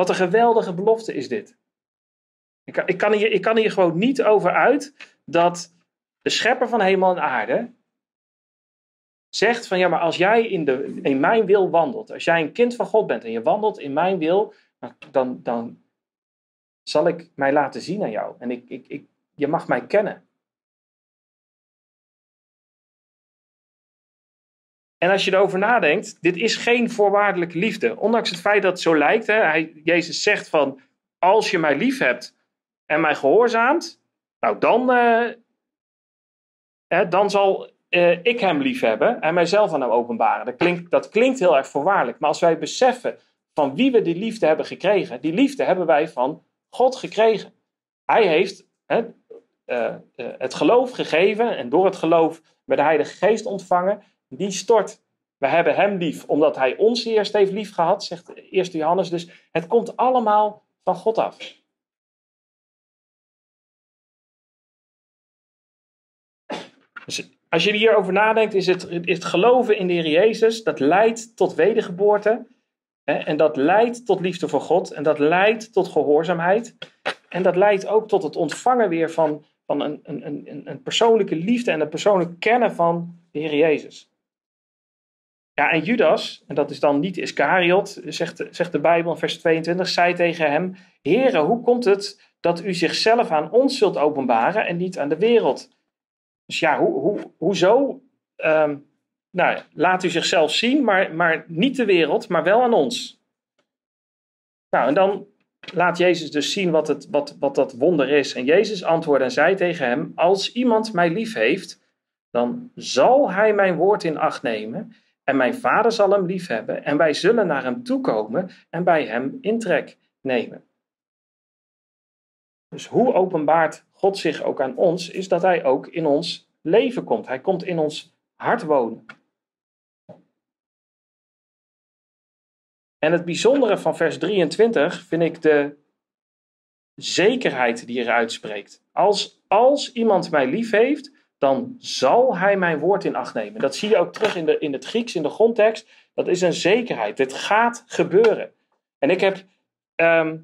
Wat een geweldige belofte is dit. Ik kan, ik kan, hier, ik kan hier gewoon niet over uit dat de schepper van hemel en aarde zegt van ja, maar als jij in, de, in mijn wil wandelt, als jij een kind van God bent en je wandelt in mijn wil, dan, dan zal ik mij laten zien aan jou. En ik, ik, ik, je mag mij kennen. En als je erover nadenkt, dit is geen voorwaardelijke liefde. Ondanks het feit dat het zo lijkt. Hè, hij, Jezus zegt van, als je mij lief hebt en mij gehoorzaamt, nou dan, uh, hè, dan zal uh, ik hem lief hebben en mijzelf aan hem openbaren. Dat klinkt, dat klinkt heel erg voorwaardelijk. Maar als wij beseffen van wie we die liefde hebben gekregen, die liefde hebben wij van God gekregen. Hij heeft uh, het geloof gegeven en door het geloof met de Heilige Geest ontvangen die stort. We hebben hem lief, omdat hij ons eerst heeft lief gehad, zegt 1 Johannes. Dus het komt allemaal van God af. Dus als je hierover nadenkt, is het, het geloven in de Heer Jezus, dat leidt tot wedergeboorte. Hè, en dat leidt tot liefde voor God. En dat leidt tot gehoorzaamheid. En dat leidt ook tot het ontvangen weer van, van een, een, een, een persoonlijke liefde en een persoonlijk kennen van de Heer Jezus. Ja, en Judas, en dat is dan niet Iscariot, zegt, zegt de Bijbel in vers 22, zei tegen hem: Heere, hoe komt het dat u zichzelf aan ons zult openbaren en niet aan de wereld? Dus ja, hoe, hoe, hoezo? Um, nou, laat u zichzelf zien, maar, maar niet de wereld, maar wel aan ons. Nou, en dan laat Jezus dus zien wat, het, wat, wat dat wonder is. En Jezus antwoordde en zei tegen hem: Als iemand mij lief heeft, dan zal hij mijn woord in acht nemen en mijn vader zal hem liefhebben en wij zullen naar hem toekomen en bij hem intrek nemen. Dus hoe openbaart God zich ook aan ons, is dat hij ook in ons leven komt. Hij komt in ons hart wonen. En het bijzondere van vers 23 vind ik de zekerheid die er uitspreekt. Als, als iemand mij lief heeft, dan zal hij mijn woord in acht nemen. Dat zie je ook terug in, de, in het Grieks, in de grondtekst. Dat is een zekerheid. Dit gaat gebeuren. En ik heb ehm,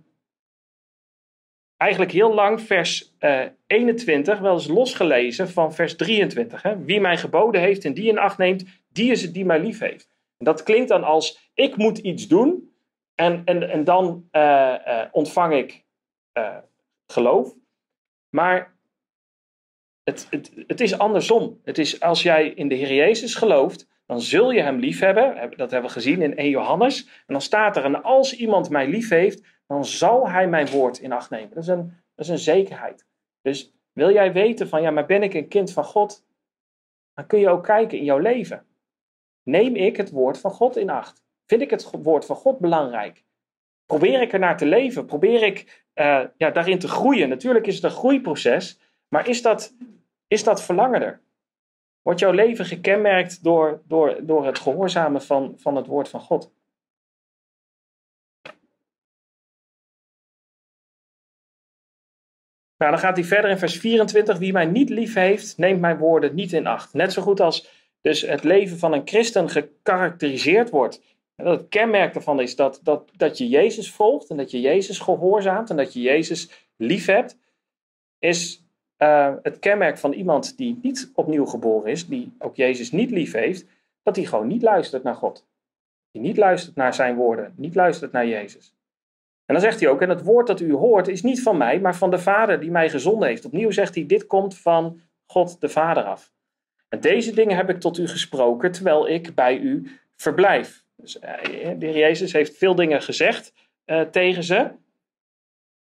eigenlijk heel lang vers uh, eh, 21 wel eens losgelezen van vers 23. Hè? Wie mij geboden heeft en die in acht neemt, die is het die mij lief heeft. En dat klinkt dan als ik moet iets doen en, en, en dan uh, uh, ontvang ik geloof. Maar het, het, het is andersom. Het is als jij in de Heer Jezus gelooft, dan zul je hem lief hebben. Dat hebben we gezien in 1 Johannes. En dan staat er, en als iemand mij lief heeft, dan zal hij mijn woord in acht nemen. Dat is een, dat is een zekerheid. Dus wil jij weten van, ja, maar ben ik een kind van God? Dan kun je ook kijken in jouw leven. Neem ik het woord van God in acht? Vind ik het woord van God belangrijk? Probeer ik er naar te leven? Probeer ik uh, ja, daarin te groeien? Natuurlijk is het een groeiproces, maar is dat is dat verlangen Wordt jouw leven gekenmerkt door, door, door het gehoorzamen van, van het woord van God? Nou, dan gaat hij verder in vers 24. Wie mij niet lief heeft, neemt mijn woorden niet in acht. Net zo goed als dus het leven van een christen gekarakteriseerd wordt. Dat het kenmerk daarvan is dat, dat, dat je Jezus volgt en dat je Jezus gehoorzaamt en dat je Jezus lief hebt. Is uh, het kenmerk van iemand die niet opnieuw geboren is, die ook Jezus niet lief heeft, dat hij gewoon niet luistert naar God. Die niet luistert naar zijn woorden, niet luistert naar Jezus. En dan zegt hij ook, en het woord dat u hoort is niet van mij, maar van de Vader die mij gezonden heeft. Opnieuw zegt hij, dit komt van God de Vader af. En deze dingen heb ik tot u gesproken terwijl ik bij u verblijf. Dus, uh, de heer Jezus heeft veel dingen gezegd uh, tegen ze.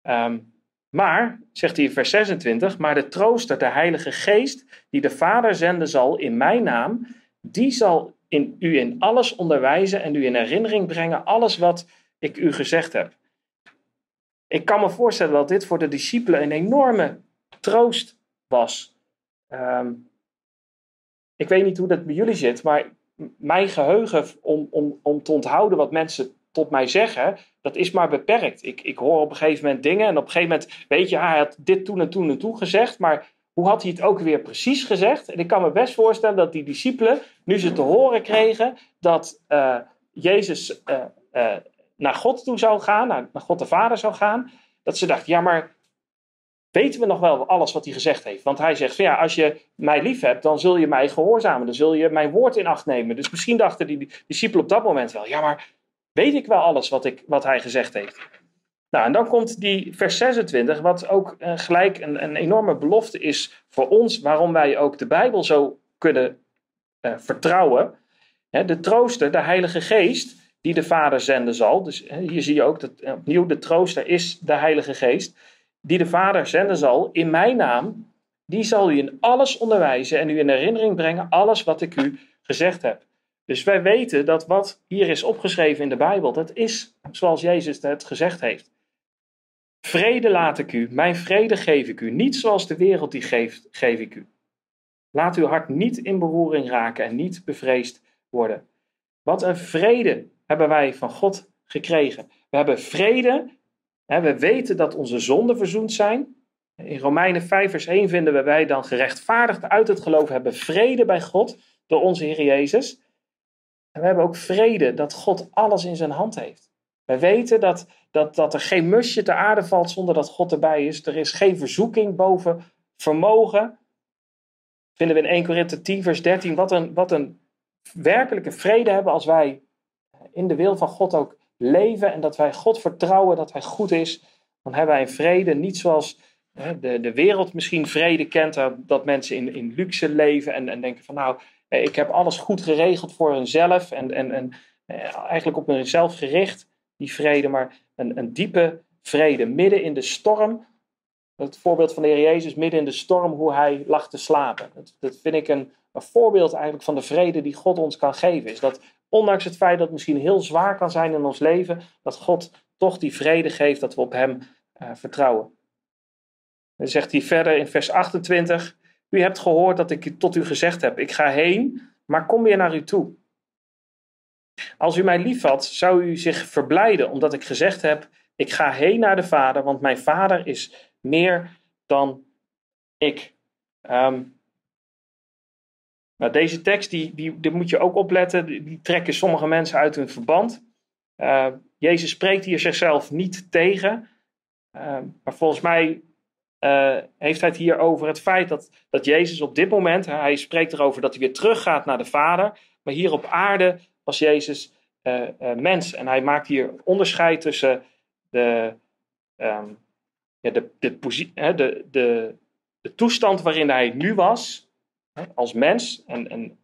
Um, maar, zegt hij in vers 26, maar de trooster, de Heilige Geest, die de Vader zenden zal in mijn naam, die zal in, u in alles onderwijzen en u in herinnering brengen, alles wat ik u gezegd heb. ik kan me voorstellen dat dit voor de discipelen een enorme troost was. Ehm, ik weet niet hoe dat bij jullie zit, maar mijn geheugen om, om, om te onthouden wat mensen tot mij zeggen, dat is maar beperkt. Ik, ik hoor op een gegeven moment dingen en op een gegeven moment weet je, hij had dit toen en toen en toen gezegd, maar hoe had hij het ook weer precies gezegd? En ik kan me best voorstellen dat die discipelen, nu ze te horen kregen dat uh, Jezus uh, uh, naar God toe zou gaan, naar, God de Vader zou gaan, dat ze dachten, ja maar weten we nog wel alles wat hij gezegd heeft? Want hij zegt ja, als je mij lief hebt, dan zul je mij gehoorzamen, dan zul je mijn woord in acht nemen. Dus misschien dachten die discipelen op dat moment wel, ja maar weet ik wel alles wat, ik, wat hij gezegd heeft? Nou, en dan komt die vers 26, wat ook uh, gelijk een, een, enorme belofte is voor ons, waarom wij ook de Bijbel zo kunnen uh, vertrouwen. de trooster, de Heilige Geest, die de Vader zenden zal. Dus hier zie je ook dat opnieuw de trooster is de Heilige Geest, die de Vader zenden zal in mijn naam. Die zal u in alles onderwijzen en u in herinnering brengen alles wat ik u gezegd heb. Dus wij weten dat wat hier is opgeschreven in de Bijbel, dat is zoals Jezus het gezegd heeft. Vrede laat ik u, mijn vrede geef ik u, niet zoals de wereld die geeft, geef ik u. Laat uw hart niet in beroering raken en niet bevreesd worden. Wat een vrede hebben wij van God gekregen. We hebben vrede, hè, we weten dat onze zonden verzoend zijn. In Romeinen 5 vers 1 vinden we wij dan gerechtvaardigd uit het geloof hebben vrede bij God door onze Heer Jezus. En we hebben ook vrede dat God alles in zijn hand heeft. We weten dat, dat, dat er geen musje te aarde valt zonder dat God erbij is. Er is geen verzoeking boven vermogen. Vinden we in 1 Korinthe 10 vers 13. Wat een, wat een werkelijke vrede hebben als wij in de wil van God ook leven. En dat wij God vertrouwen dat hij goed is. Dan hebben wij een vrede niet zoals de, de wereld misschien vrede kent. Dat mensen in, in luxe leven en, en denken van nou ik heb alles goed geregeld voor hunzelf en, en, en eh, eigenlijk op hunzelf gericht, die vrede, maar een, een diepe vrede midden in de storm. Het voorbeeld van de Heer Jezus midden in de storm, hoe hij lag te slapen. Dat, dat vind ik een, een voorbeeld eigenlijk van de vrede die God ons kan geven. Is dat ondanks het feit dat het misschien heel zwaar kan zijn in ons leven, dat God toch die vrede geeft dat we op Hem uh, vertrouwen. Dan zegt hij verder in vers 28. U hebt gehoord dat ik tot u gezegd heb: Ik ga heen, maar kom weer naar u toe. Als u mij liefhad, zou u zich verblijden, omdat ik gezegd heb: Ik ga heen naar de Vader, want mijn Vader is meer dan ik. Um, nou, deze tekst, die, die, die moet je ook opletten, die, trekken sommige mensen uit hun verband. Uh, Jezus spreekt hier zichzelf niet tegen, uh, maar volgens mij uh, heeft hij het hier over het feit dat, dat Jezus op dit moment, hij spreekt erover dat hij weer teruggaat naar de Vader, maar hier op aarde was Jezus uh, uh, mens. En hij maakt hier onderscheid tussen de, um, ja, de, de, de, de, toestand waarin hij nu was, als mens, en, en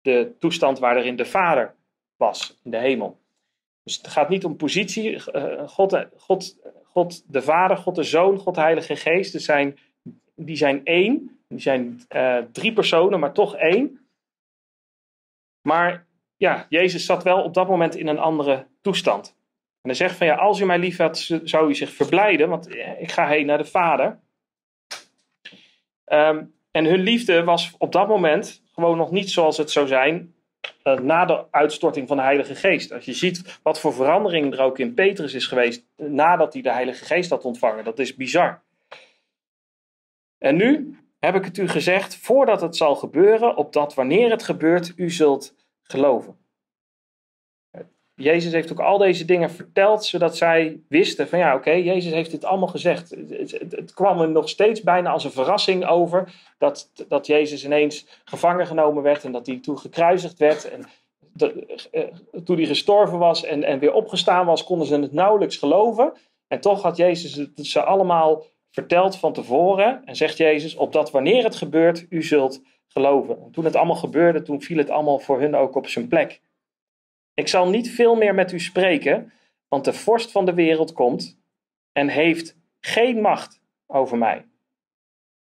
de toestand waarin de Vader was in de hemel. Dus het gaat niet om positie. God, God God de Vader, God de Zoon, God de Heilige Geest. Zijn, die zijn één. Die zijn uh, drie personen, maar toch één. Maar ja, Jezus zat wel op dat moment in een andere toestand. En hij zegt van ja, als u mij lief had, zou u zich verblijden, want eh, ik ga heen naar de Vader. Um, en hun liefde was op dat moment gewoon nog niet zoals het zou zijn uh, na de uitstorting van de Heilige Geest. Als je ziet wat voor verandering er ook in Petrus is geweest nadat hij de Heilige Geest had ontvangen, dat is bizar. En nu heb ik het u gezegd, voordat het zal gebeuren, opdat wanneer het gebeurt, u zult geloven. Jezus heeft ook al deze dingen verteld, zodat zij wisten van ja, oké, Jezus heeft dit allemaal gezegd. Het, kwam er nog steeds bijna als een verrassing over dat, dat Jezus ineens gevangen genomen werd en dat hij toen gekruisigd werd. En eh, toen hij gestorven was en, en weer opgestaan was, konden ze het nauwelijks geloven. En toch had Jezus het ze allemaal verteld van tevoren. En zegt Jezus, opdat wanneer het gebeurt, u zult geloven. En toen het allemaal gebeurde, toen viel het allemaal voor hun ook op zijn plek. Ik zal niet veel meer met u spreken, want de vorst van de wereld komt en heeft geen macht over mij.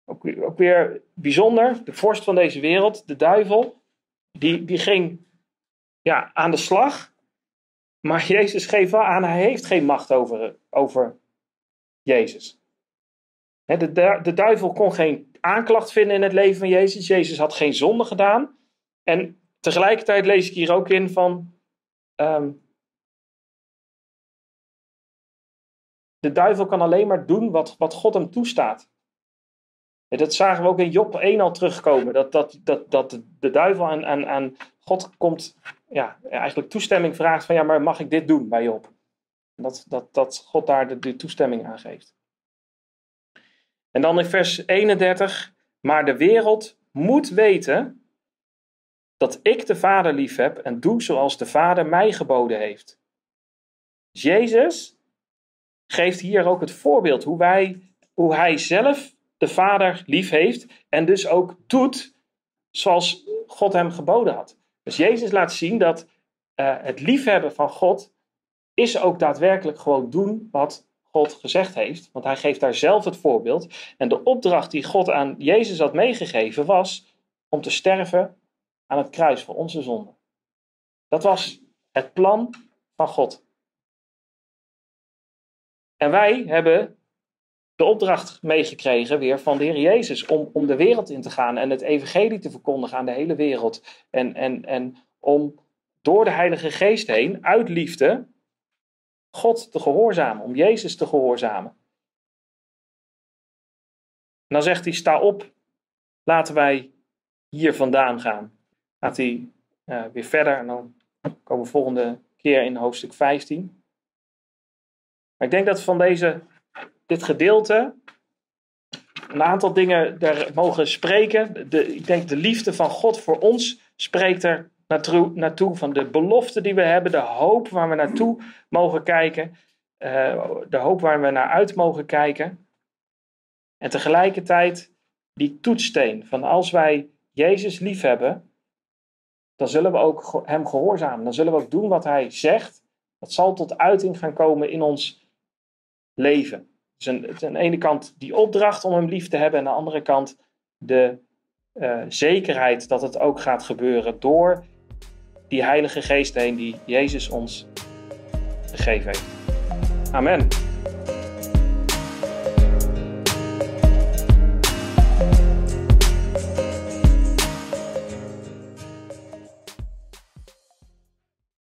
Ook, weer bijzonder, de vorst van deze wereld, de duivel, die, die ging ja, aan de slag. Maar Jezus geeft wel aan, hij heeft geen macht over, over Jezus. De, de duivel kon geen aanklacht vinden in het leven van Jezus. Jezus had geen zonde gedaan. En tegelijkertijd lees ik hier ook in van. Ehm, de duivel kan alleen maar doen wat, wat God hem toestaat. En dat zagen we ook in Job 1 al terugkomen. Dat, dat, dat, dat de duivel aan, aan, aan God komt, ja, eigenlijk toestemming vraagt van ja, maar mag ik dit doen bij Job? Dat, dat, dat God daar de, de toestemming aan geeft. En dan in vers 31, maar de wereld moet weten dat ik de Vader lief heb en doe zoals de Vader mij geboden heeft. Jezus geeft hier ook het voorbeeld hoe, wij, hoe hij zelf de Vader lief heeft en dus ook doet zoals God hem geboden had. Dus Jezus laat zien dat uh, het liefhebben van God is ook daadwerkelijk gewoon doen wat God gezegd heeft. Want hij geeft daar zelf het voorbeeld. En de opdracht die God aan Jezus had meegegeven was om te sterven aan het kruis voor onze zonde. Dat was het plan van God. En wij hebben de opdracht meegekregen weer van de Heer Jezus om, om de wereld in te gaan en het evangelie te verkondigen aan de hele wereld. En, en, en om door de Heilige Geest heen, uit liefde, God te gehoorzamen, om Jezus te gehoorzamen. En dan zegt hij, sta op, laten wij hier vandaan gaan. Gaat hij uh, weer verder en dan komen we volgende keer in hoofdstuk 15. Maar ik denk dat van deze, dit gedeelte een aantal dingen daar mogen spreken. De, ik denk de liefde van God voor ons spreekt er naartoe, naartoe, van de belofte die we hebben, de hoop waar we naartoe mogen kijken, uh, de hoop waar we naar uit mogen kijken. En tegelijkertijd die toetssteen van als wij Jezus lief hebben, dan zullen we ook Hem gehoorzamen. Dan zullen we ook doen wat Hij zegt. Dat zal tot uiting gaan komen in ons leven. Dus aan, de ene kant die opdracht om Hem lief te hebben, en aan de andere kant de uh, zekerheid dat het ook gaat gebeuren door die Heilige Geest heen die Jezus ons gegeven heeft. Amen.